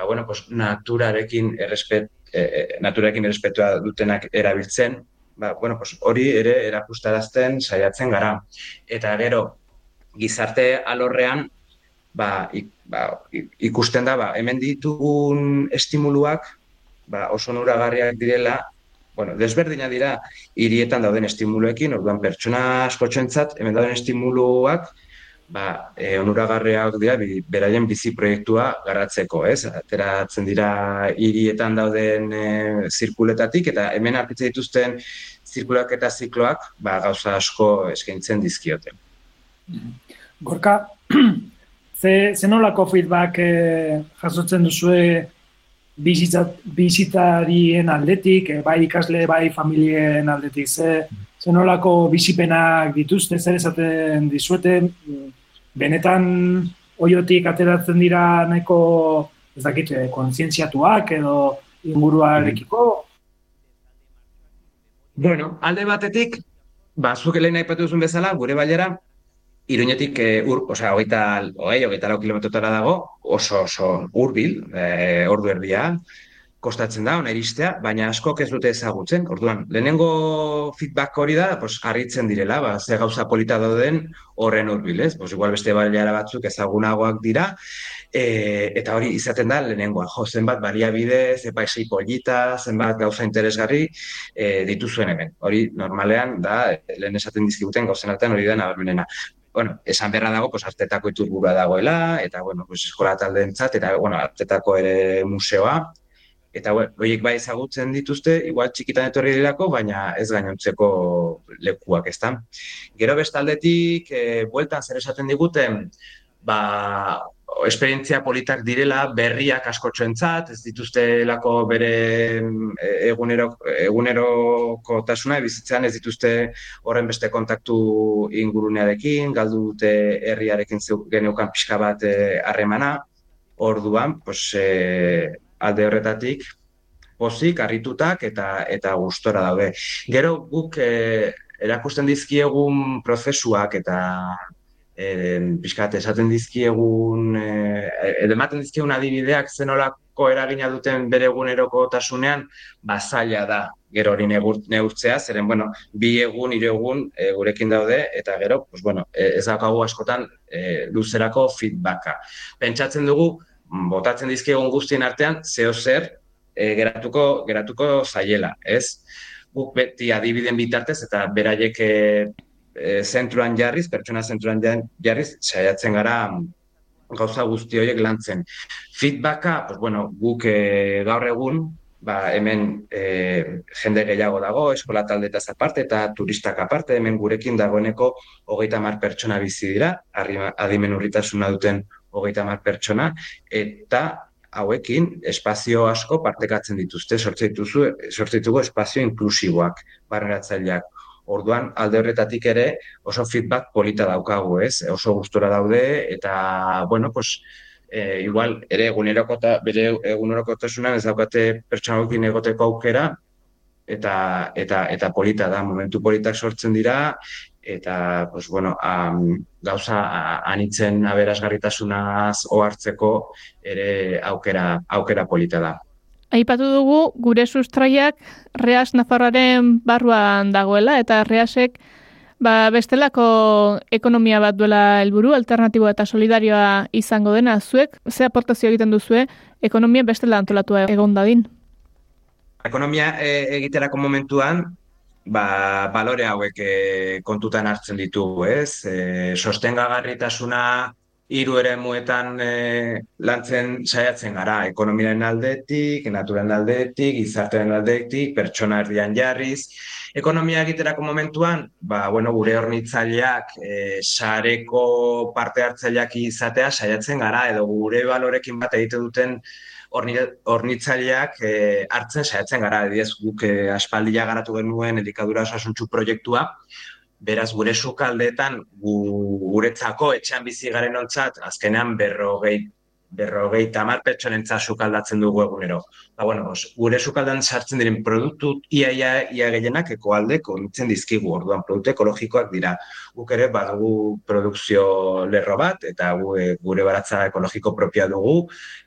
ba, bueno, pues, naturarekin errespet, e, naturarekin errespetua dutenak erabiltzen, ba, bueno, pues, hori ere erakustarazten saiatzen gara. Eta gero, gizarte alorrean, ba, ik, ba, ikusten da, ba, hemen ditugun estimuluak, ba, oso nuragarriak direla, bueno, desberdina dira, hirietan dauden estimuluekin, orduan pertsona askotxentzat, hemen dauden estimuluak, ba, e, onuragarriak dira beraien bizi proiektua garatzeko, ez? Ateratzen dira hirietan dauden e, zirkuletatik eta hemen arkitzen dituzten zirkulak eta zikloak ba, gauza asko eskaintzen dizkioten. Gorka, (clears throat) ze, ze nolako feedback e, jasotzen duzue bizitzat, bizitarien aldetik, e, bai ikasle, bai familien aldetik, ze, ze nolako bizipenak dituzte, zer esaten dizueten, benetan oiotik ateratzen dira nahiko ez dakit, eh, kontzientziatuak edo inguruarekiko? Bueno, alde batetik, ba, zuk lehen aipatu duzun bezala, gure bailera, Iruñetik, e, ur, osea, hogeita, hogei, hogeita lau kilometrotara dago, oso, oso urbil, e, ordu erdia, kostatzen da, ona iristea, baina askok ez dute ezagutzen. Orduan, lehenengo feedback hori da, pues, harritzen direla, ba, ze gauza polita dauden horren hurbil, ez? Pues, igual beste baliara batzuk ezagunagoak dira, e, eta hori izaten da lehenengoa. Jo, zenbat baliabide, zepaisei polita, zenbat gauza interesgarri e, dituzuen hemen. Hori normalean da, lehen esaten dizkibuten gauzen artean hori da nabarmenena bueno, esan berra dago, pues, artetako iturbura dagoela, eta, bueno, pues, eskola taldeentzat eta, bueno, artetako ere museoa, Eta horiek bai ezagutzen dituzte, igual txikitan etorri dirako, baina ez gainontzeko lekuak, ezta. Gero bestaldetik, e, bueltan zer esaten diguten, ba, esperientzia politak direla, berriak askotxoentzat, ez dituzte lako bere e, egunero, eguneroko tasuna, bizitzean ez dituzte horren beste kontaktu ingurunearekin, galdu dute herriarekin geneukan pixka bat e, harremana, orduan, pues, e, alde horretatik pozik, harritutak eta eta gustora daude. Gero guk e, erakusten dizkiegun prozesuak eta eh pizkat esaten dizkiegun eh ematen dizkiegun adibideak zenolako eragina duten bere egunerokotasunean bazaila da gero hori neurtzea zeren bueno bi egun hiru egun e, gurekin daude eta gero pues bueno e, ez daukagu askotan e, luzerako feedbacka pentsatzen dugu botatzen dizkiegun guztien artean zeo zer e, geratuko geratuko zaiela, ez? Guk beti adibiden bitartez eta beraiek e, zentruan jarriz, pertsona zentruan jarriz, saiatzen gara gauza guzti horiek lantzen. Feedbacka, pues bueno, guk e, gaur egun, ba, hemen e, jende gehiago dago, eskola talde eta aparte eta turistak aparte, hemen gurekin dagoeneko hogeita mar pertsona bizi dira, adimen urritasuna duten hogeita mar pertsona, eta hauekin espazio asko partekatzen dituzte, sortzeituzu, sortzeitugu espazio inklusiboak, barreratzaileak. Orduan, alde horretatik ere oso feedback polita daukagu, ez? Oso gustora daude, eta, bueno, pues, e, igual, ere eguneroko eta bere eguneroko ez daukate pertsonagokin egoteko aukera, eta, eta, eta polita da, momentu politak sortzen dira, eta pues, bueno, um, gauza anitzen aberasgarritasunaz ohartzeko ere aukera, aukera polita da. Aipatu dugu gure sustraiak Reas Nafarroaren barruan dagoela eta Reasek ba, bestelako ekonomia bat duela helburu alternatiboa eta solidarioa izango dena zuek ze aportazio egiten duzue ekonomia bestela antolatua egon dadin. Ekonomia e, egiterako momentuan ba, balore hauek e, kontutan hartzen ditugu, ez? E, sostengagarritasuna hiru eremuetan e, lantzen saiatzen gara, ekonomiaren aldetik, naturalen aldetik, gizartearen aldetik, pertsona erdian jarriz. Ekonomia egiterako momentuan, ba, bueno, gure hornitzaileak e, sareko parte hartzaileak izatea saiatzen gara, edo gure balorekin bat egite duten hornitzaileak e, hartzen saiatzen gara, ediz guk e, aspaldia garatu genuen elikadura osasuntxu proiektua, Beraz, gure sukaldeetan, gu, guretzako etxean bizi garen ontzat, azkenean berrogei berrogei tamar pertsonentza sukaldatzen dugu egunero. Ba, bueno, os, gure sukaldan sartzen diren produktu ia, ia, ia gehienak ekoalde kontzen dizkigu, orduan produktu ekologikoak dira. Guk ere badugu produkzio lerro bat, eta gu, e, gure baratza ekologiko propia dugu,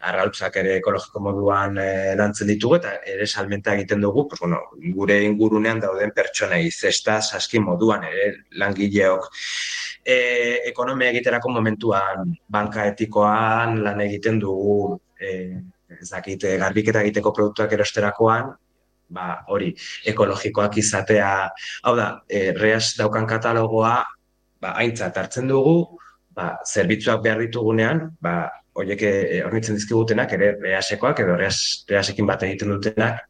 arraltzak ere ekologiko moduan e, lantzen ditugu, eta ere salmenta egiten dugu, pues, bueno, gure ingurunean dauden pertsonei, zesta, saski moduan, ere langileok e, ekonomia egiterako momentuan banka etikoan lan egiten dugu e, ez dakite garbiketa egiteko produktuak erosterakoan ba hori ekologikoak izatea. Hau da e, reas daukan katalogoa ba aintzat hartzen dugu ba zerbitzuak behar ditugunean ba hoiek e, hornitzen dizkigutenak ere reasekoak edo reas reasekin bat egiten dutenak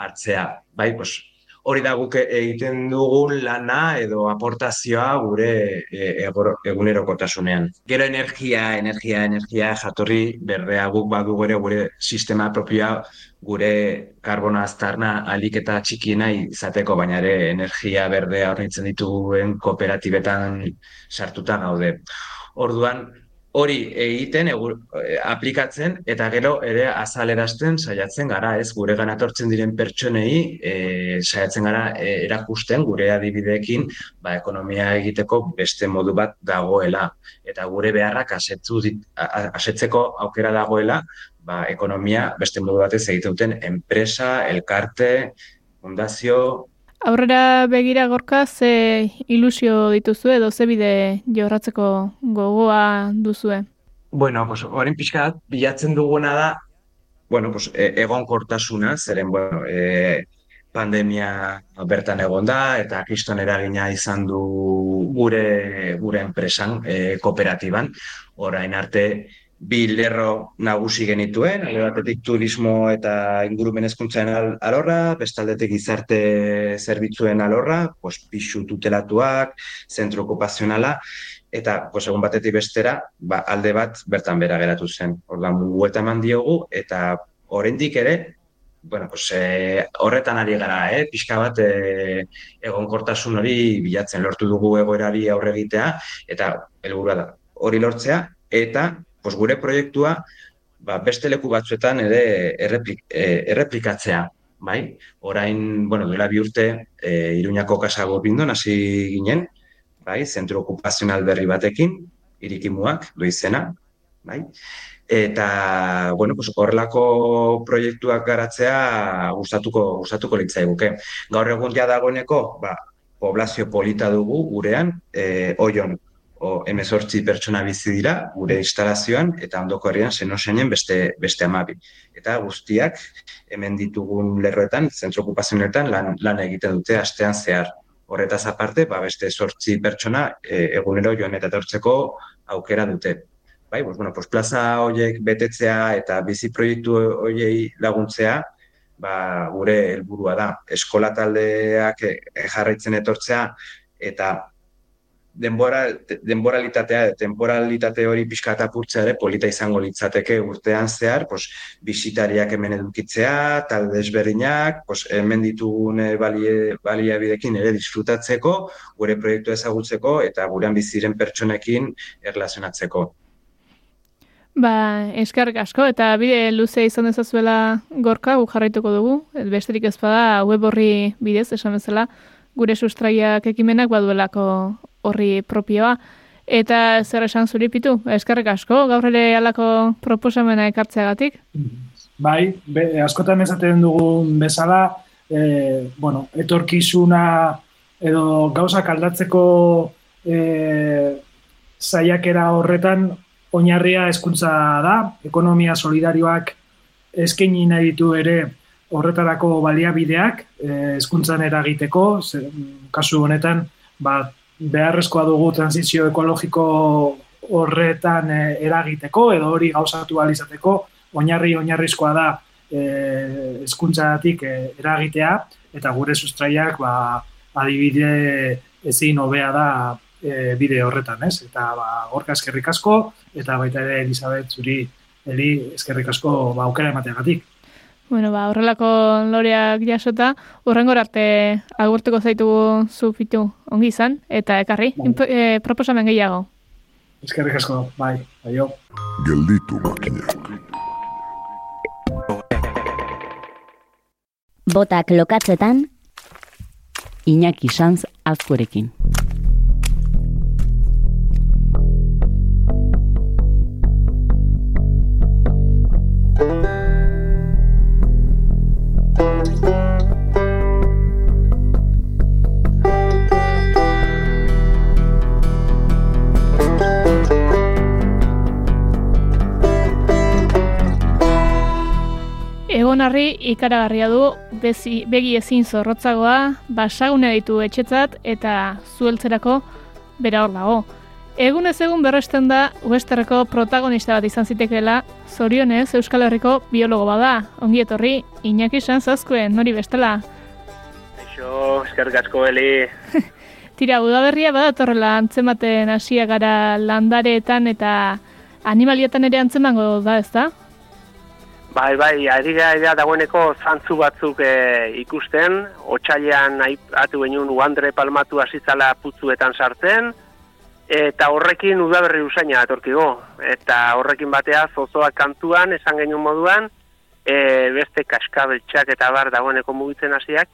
hartzea. Bai pues hori da guk egiten dugun lana edo aportazioa gure e, egunerokotasunean. Gero energia, energia, energia jatorri berdea guk badu gure gure sistema propioa gure karbona aztarna alik eta txikiena izateko, baina ere energia berdea horretzen dituen kooperatibetan sartuta gaude. Orduan, hori egiten, egur, eh, aplikatzen, eta gero ere azalerazten saiatzen gara, ez gure ganatortzen diren pertsonei e, saiatzen gara e, erakusten gure adibideekin ba, ekonomia egiteko beste modu bat dagoela. Eta gure beharrak asetzu, asetzeko aukera dagoela ba, ekonomia beste modu batez egiten duten enpresa, elkarte, fundazio, Aurrera begira gorka ze ilusio dituzu edo ze bide jorratzeko gogoa duzue? Bueno, pues orain pixka bilatzen duguna da bueno, pues e, egonkortasuna, zeren bueno, e, pandemia bertan egon da eta kriston eragina izan du gure gure enpresan, e, kooperatiban. Orain arte bi lerro nagusi genituen, alde batetik turismo eta ingurumen hezkuntzaren alorra, bestaldetik gizarte zerbitzuen alorra, pues pixu tutelatuak, zentro okupazionala, eta pues, egun batetik bestera, ba, alde bat bertan bera geratu zen. Ordan buelta eman diogu, eta oraindik ere, bueno, pues, e, horretan ari gara, eh? pixka bat e, egonkortasun hori bilatzen lortu dugu egoerari aurre egitea, eta helburua da hori lortzea, eta pues gure proiektua ba, beste leku batzuetan ere erreplik, e, erreplikatzea, bai? Orain, bueno, duela bi urte, e, Iruñako kasa gorbindon hasi ginen, bai? Zentro okupazional berri batekin, irikimuak du izena, bai? Eta, bueno, pues horrelako proiektuak garatzea gustatuko gustatuko litzaiguke. Gaur egun ja dagoeneko, ba, poblazio polita dugu gurean, eh oion o emezortzi pertsona bizi dira gure instalazioan eta ondoko herrian zeno beste, beste amabi. Eta guztiak hemen ditugun lerroetan, zentro okupazionetan lan, lan egiten dute astean zehar. Horretaz aparte, ba, beste sortzi pertsona e, egunero joan eta tortzeko aukera dute. Bai, pues, bueno, pues, plaza horiek betetzea eta bizi proiektu horiei laguntzea, ba, gure helburua da. Eskola taldeak e, jarraitzen etortzea eta denbora, denboralitatea, temporalitate hori pixka apurtzea ere polita izango litzateke urtean zehar, pos, bisitariak hemen edukitzea, talde desberdinak, pos, hemen ditugun balie, baliabidekin ere disfrutatzeko, gure proiektu ezagutzeko eta gurean biziren pertsonekin erlazionatzeko. Ba, eskarrik asko, eta bide luze izan dezazuela gorka, gu jarraituko dugu, besterik ez bada web horri bidez, esan bezala, gure sustraiak ekimenak baduelako horri propioa. Eta zer esan zuripitu, eskerrik asko, gaur ere alako proposamena ekartzeagatik? Bai, be, askotan esaten dugun bezala, e, bueno, etorkizuna edo gauzak aldatzeko e, zaiakera horretan oinarria hezkuntza da, ekonomia solidarioak eskaini nahi ditu ere horretarako baliabideak eh, hezkuntzan eragiteko, kasu honetan ba, beharrezkoa dugu transizio ekologiko horretan eh, eragiteko edo hori gauzatu alizateko, oinarri oinarrizkoa da eh, hezkuntzatik eh, eragitea eta gure sustraiak ba, adibide ezin hobea da e, bide horretan, ez? Eta ba, gorka eskerrik asko, eta baita ere Elizabeth zuri, Eli, eskerrik asko ba, aukera emateagatik. Bueno, ba, horrelako loreak jasota, urrengo arte agurtuko zaitugu zu fitu ongi izan, eta ekarri, e, proposamen gehiago. Eskerrik asko, bai, aio. Gelditu makinak. Botak lokatzetan, Iñaki Sanz azkorekin. Egonarri ikaragarria du bezi, begi ezin zorrotzagoa, basagune ditu etxetzat eta zueltzerako bera hor dago. Egunez egun berresten da Westerreko protagonista bat izan zitekeela, zorionez Euskal Herriko biologo bada. Ongi etorri, Iñaki Sanzazkuen, nori bestela. Eixo, eskerrik asko heli. (laughs) Tira, udaberria badatorrela antzematen hasia gara landareetan eta animalietan ere antzemango da, ezta? Bai, bai, ari gara dagoeneko zantzu batzuk e, ikusten, otxailean aipatu genuen uandre palmatu hasizala putzuetan sartzen, eta horrekin udaberri usaina atorkigo. Eta horrekin batea zozoak kantuan, esan genuen moduan, e, beste kaskabeltxak eta bar dagoeneko mugitzen hasiak,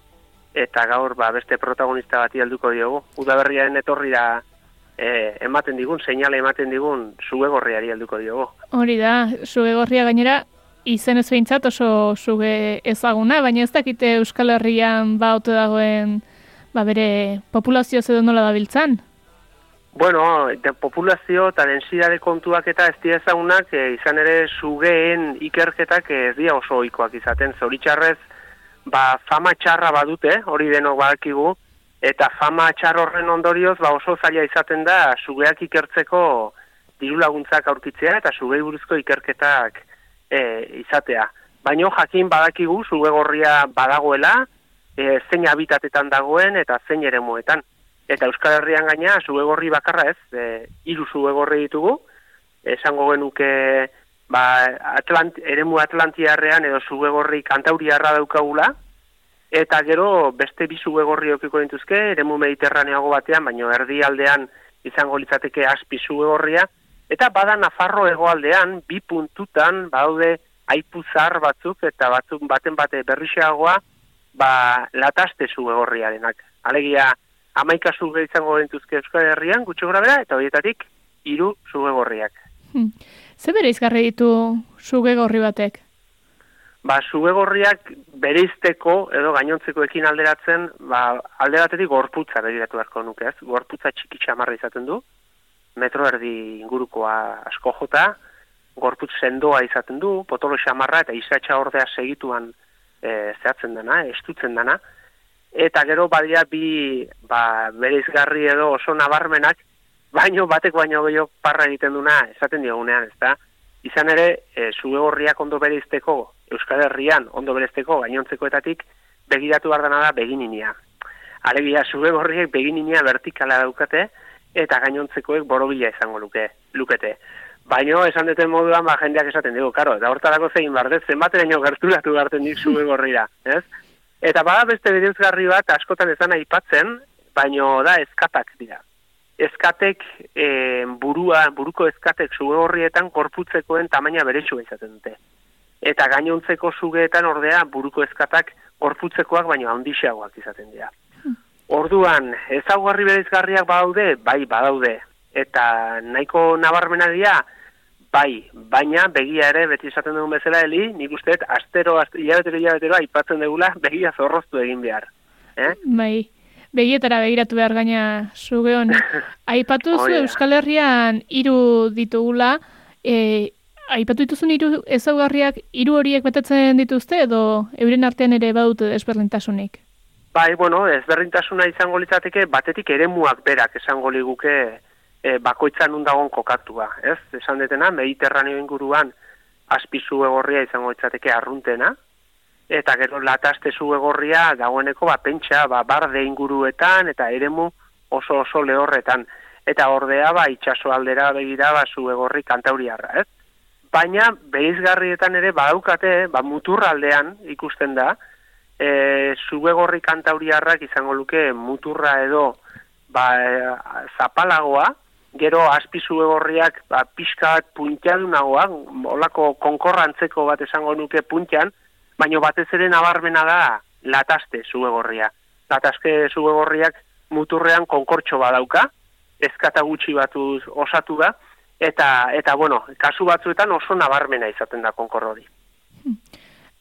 eta gaur ba, beste protagonista bati helduko diogu. Udaberriaren etorri da e, ematen digun, seinale ematen digun, zuegorriari helduko diogu. Hori da, sugegorria gainera, izen ez behintzat oso suge ezaguna, baina ez dakite Euskal Herrian ba ote dagoen ba bere populazio edo nola dabiltzan. Bueno, de populazio eta densidade kontuak eta ez dira ezagunak, e, izan ere sugeen ikerketak ez dira oso ohikoak izaten. Zoritxarrez, ba, fama txarra badute, hori denok badakigu, eta fama txar horren ondorioz ba, oso zaila izaten da sugeak ikertzeko diru laguntzak aurkitzea eta sugei buruzko ikerketak e, izatea. Baino jakin badakigu suge gorria badagoela, e, zein habitatetan dagoen eta zein ere muetan. Eta Euskal Herrian gaina sugegorri bakarra ez, e, hiru sugegorri ditugu, esango genuke ba, Atlant, eremu Atlantiarrean edo sugegorri kantauriarra daukagula, eta gero beste bi sugegorri okiko dituzke, eremu mediterraneago batean, baino erdi aldean izango litzateke aspi sugegorria, eta bada Nafarro hegoaldean bi puntutan badaude aipuzar batzuk eta batzuk baten bate berrixeagoa ba lataste sugegorriarenak. Alegia amaika suge izango dituzke Euskal Herrian, gutxo gora bera, eta horietatik hiru sugegorriak. Hmm. Ze bere izgarri ditu sugegorri batek? Ba, sugegorriak bereizteko edo gainontzekoekin alderatzen, ba, alde batetik gorputza begiratu beharko nuke, ez? Gorputza txiki txamarra izaten du, metro erdi ingurukoa asko jota, gorputz sendoa izaten du, potolo xamarra eta izatxa ordea segituan e, zehatzen dena, estutzen dena, eta gero badia bi ba, bereizgarri edo oso nabarmenak, baino batek baino gehiago parra egiten duna esaten diogunean, ez da? Izan ere, e, sugegorriak ondo bereizteko, Euskal Herrian ondo bereizteko gainontzekoetatik, begiratu behar da begininia. Alegia, sugegorriek begininia vertikala daukate, eta gainontzekoek borobila izango luke, lukete. Baino, esan duten moduan, ba, jendeak esaten dugu, karo, eta hortarako zein bardez, zenbateraino gerturatu garten dik sugegorrira, (laughs) ez? Eta bada beste bereuzgarri bat askotan ezan aipatzen, baino da eskatak dira. Eskatek e, burua, buruko eskatek suge horrietan korputzekoen tamaina beretsua izaten dute. Eta gainontzeko sugeetan ordea buruko eskatak korputzekoak baino handixeagoak izaten dira. Orduan, ezaugarri bereizgarriak badaude, bai badaude. Eta nahiko nabarmena dira, bai, baina begia ere beti esaten dugun bezala heli, nik usteet astero, astero, hilabetero, hilabetero aipatzen dugula begia zorroztu egin behar. Eh? Bai, begietara begiratu behar gaina suge honi. (laughs) Aipatu zu. Euskal Herrian hiru ditugula, e, aipatu dituzun hiru ezaugarriak hiru horiek betetzen dituzte edo euren artean ere badute desberdintasunik? Bai, bueno, ezberdintasuna izango litzateke batetik eremuak berak esango liguke e, bakoitzan undagon kokatua, ez? Esan detena, Mediterraneo inguruan azpizu egorria izango litzateke arruntena, eta gero lataste zu egorria dagoeneko ba, pentsa, ba, barde inguruetan eta eremu oso oso lehorretan. Eta ordea, ba, itxaso aldera begira, ba, zu egorri kantauriarra, ez? baina beizgarrietan ere badaukate, ba, muturraldean ikusten da, e, zubegorri kantauriarrak izango luke muturra edo ba, e, zapalagoa, gero azpi zubegorriak ba, pixka bat puntiadunagoa, olako konkorrantzeko bat esango nuke puntian, baina batez ere nabarmena da lataste zubegorria. Lataste zubegorriak muturrean konkortxo badauka, ezkata gutxi batuz osatu da, eta eta bueno, kasu batzuetan oso nabarmena izaten da konkor hori.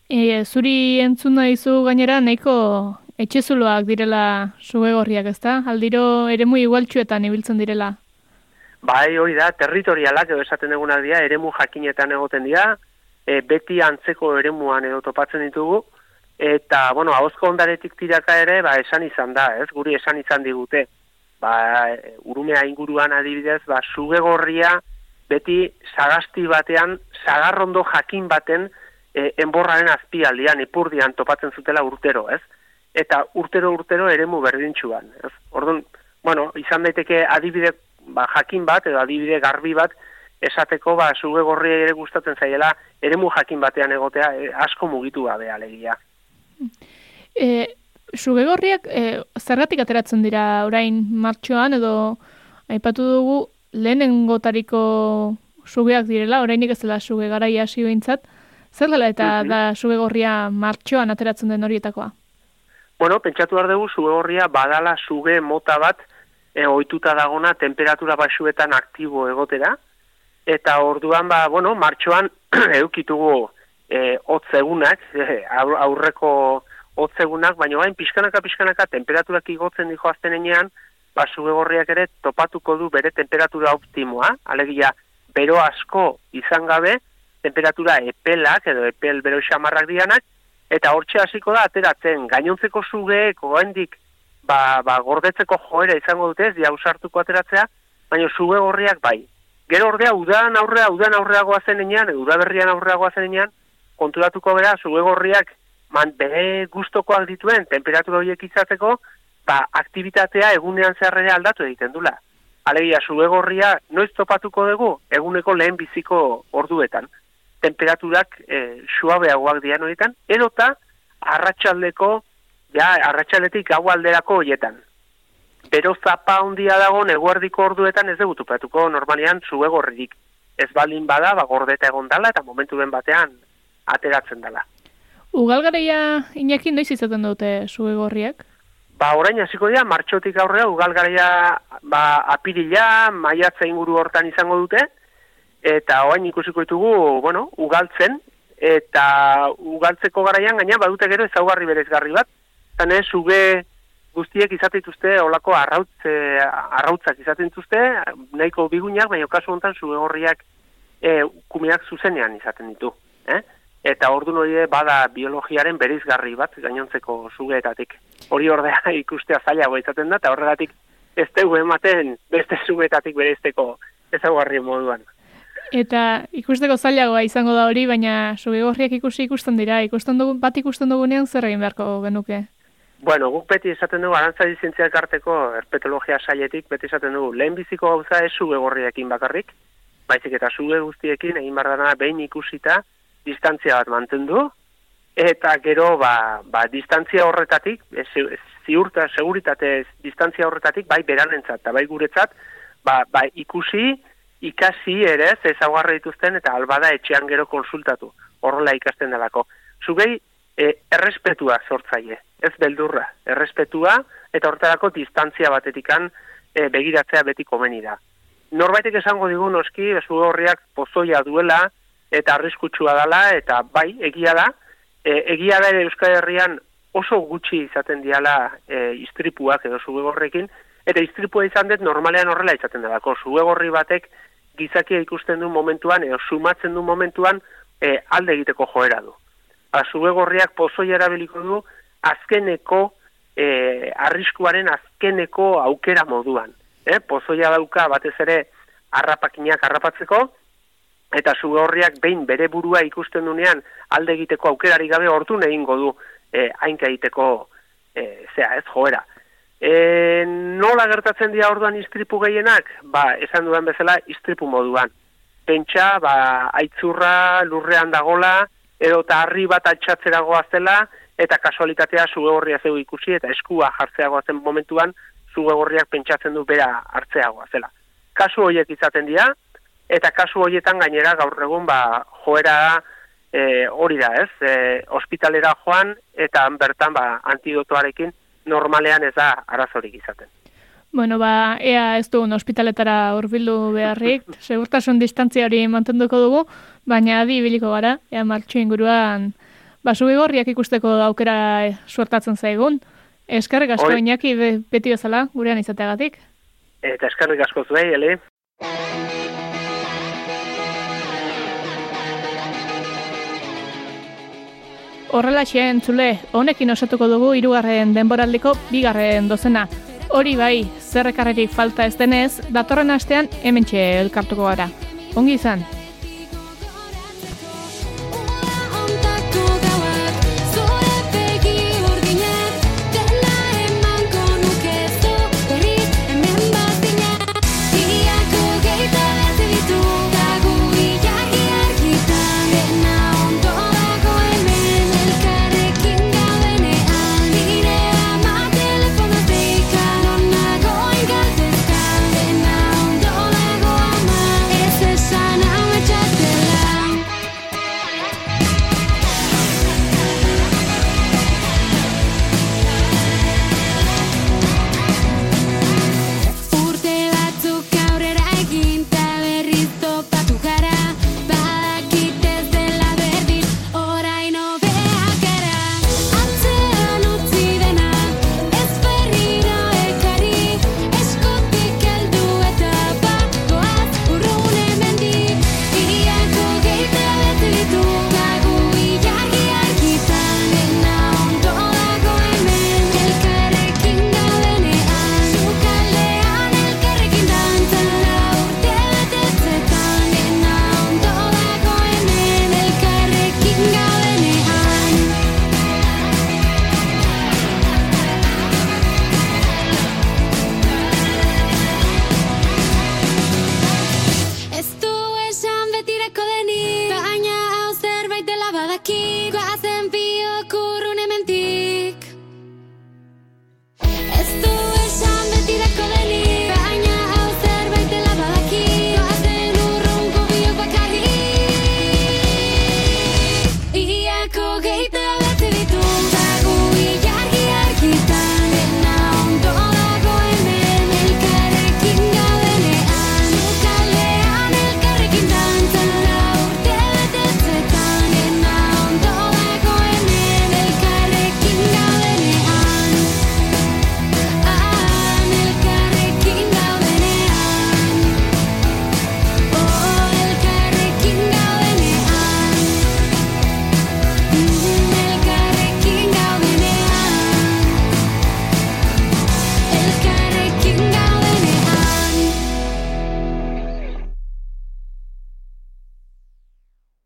E, zuri entzun izu gainera nahiko etxezuloak direla sugegorriak, ezta? Aldiro eremu igualtxuetan ibiltzen direla. Bai, hori da, territorialak edo esaten eguna dira, eremu jakinetan egoten dira, e, beti antzeko eremuan edo topatzen ditugu, eta, bueno, hauzko ondaretik tiraka ere, ba, esan izan da, ez, guri esan izan digute, ba, urumea inguruan adibidez, ba, sugegorria beti sagasti batean, sagarrondo jakin baten e, enborraren azpialdian, ipurdian topatzen zutela urtero, ez? Eta urtero urtero eremu berdintxuan, ez? Orduan, bueno, izan daiteke adibide ba, jakin bat, edo adibide garbi bat, esateko, ba, sugegorria ere gustatzen zaiela, eremu jakin batean egotea, e, asko mugitu gabe alegia. E, sugegorriak e, zergatik ateratzen dira orain martxoan edo aipatu dugu lehenengotariko sugeak direla, orainik ez dela suge garaia hasi behintzat, zer dela eta mhm. da sugegorria martxoan ateratzen den horietakoa? Bueno, pentsatu behar dugu sugegorria badala suge mota bat e, ohituta dagona temperatura basuetan aktibo egotera, eta orduan, ba, bueno, martxoan (clears throat) edukitugu e, otzegunak, (laughs) e, aurreko hotzegunak, baina bain pixkanaka pixkanaka temperaturak igotzen dijo aztenean, ba sugegorriak ere topatuko du bere temperatura optimoa, alegia bero asko izan gabe, temperatura epelak edo epel bero xamarrak dianak, eta hortxe hasiko da ateratzen gainontzeko sugeek oraindik ba, ba gordetzeko joera izango dute, dia usartuko ateratzea, baina sugegorriak bai. Gero ordea udan aurrea, udan aurreagoa zenean, edo udaberrian aurreagoa zenean, konturatuko bera sugegorriak man bere gustokoak dituen temperatura horiek izateko, ba, aktivitatea egunean zerrere aldatu egiten dula. Alegia, zuegorria noiz topatuko dugu eguneko lehen biziko orduetan. Temperaturak e, suabeagoak dian horietan, edota arratsaldeko, ja, arratsaldetik gau alderako horietan. Pero zapa handia dago neguardiko orduetan ez dugu topatuko normalian zuegorririk. Ez baldin bada, ba, gordeta egon dala eta momentu ben batean ateratzen dela. Ugalgareia inaki noiz izaten dute zuegorriak? Ba, orain hasiko dira, martxotik aurrea, ugalgareia ba, apirila, maiatza inguru hortan izango dute, eta orain ikusiko ditugu, bueno, ugaltzen, eta ugaltzeko garaian, gaina badute gero ezaugarri berezgarri bat, zan ez, uge guztiek izaten dituzte, olako arrautze, arrautzak izaten dituzte, nahiko bigunak, baina kasu honetan zuge horriak e, kumiak zuzenean izaten ditu. Eh? eta ordu hori bada biologiaren berizgarri bat gainontzeko zugeetatik. Hori ordea (laughs) ikustea zailago izaten da, eta horregatik ez dugu ematen beste zugeetatik bereizteko ezaguarri moduan. Eta ikusteko zailagoa izango da hori, baina sugegorriak ikusi ikusten dira, ikusten dugu, bat ikusten dugunean zer egin beharko genuke? Bueno, guk beti esaten dugu, arantza dizintziak arteko erpetologia saietik, beti esaten dugu, lehenbiziko gauza ez sugegorriakin bakarrik, baizik eta suge guztiekin egin bardana behin ikusita, distantzia bat mantendu, eta gero, ba, ba distantzia horretatik, ziurta, seguritate distantzia horretatik, bai beranentzat, eta bai guretzat, ba, ba ikusi, ikasi ere, ezaguarra dituzten, eta albada etxean gero konsultatu, horrela ikasten delako. Zugei, e, errespetua sortzaile, ez beldurra, errespetua, eta horretarako distantzia batetikan e, begiratzea beti komeni da. Norbaitek esango digu noski, zu horriak pozoia duela, eta arriskutsua dela, eta bai, egia da, e, egia da ere Euskal Herrian oso gutxi izaten diala e, istripuak edo zubegorrekin, eta istripua izan dut normalean horrela izaten delako, zubegorri batek gizakia ikusten du momentuan, edo sumatzen du momentuan, e, alde egiteko joera du. Ba, gorriak pozoi erabiliko du, azkeneko, e, arriskuaren azkeneko aukera moduan. E, pozoia dauka batez ere harrapakinak harrapatzeko, eta horriak behin bere burua ikusten dunean alde egiteko aukerari gabe hortu egingo du e, hainka egiteko e, zea, ez joera. E, nola gertatzen dira orduan istripu gehienak? Ba, esan dudan bezala istripu moduan. Pentsa, ba, aitzurra lurrean dagola, edo eta harri bat altxatzera goazela, eta kasualitatea zuge horria zeu ikusi, eta eskua jartzeagoa zen momentuan, zuge horriak pentsatzen du bera hartzeagoa zela. Kasu horiek izaten dira, eta kasu horietan gainera gaur egun ba, joera e, hori da ez, e, ospitalera joan, eta bertan ba, antidotoarekin normalean ez da arazorik izaten. Bueno, ba, ea ez dugun ospitaletara hurbildu beharrik, (laughs) segurtasun distantzia hori mantenduko dugu, baina adi biliko gara, ea martxu inguruan, ba, gorriak ikusteko aukera suertatzen zaigun. Eskerrik asko Oi. inaki beti bezala, gurean izateagatik. Eta eskerrik asko zuei, ele. Horrela xeen, txule, honekin osatuko dugu irugarren denboraldiko bigarren dozena. Hori bai, zerrekarrerik falta ez denez, datorren astean hemen elkartuko gara. Ongi izan!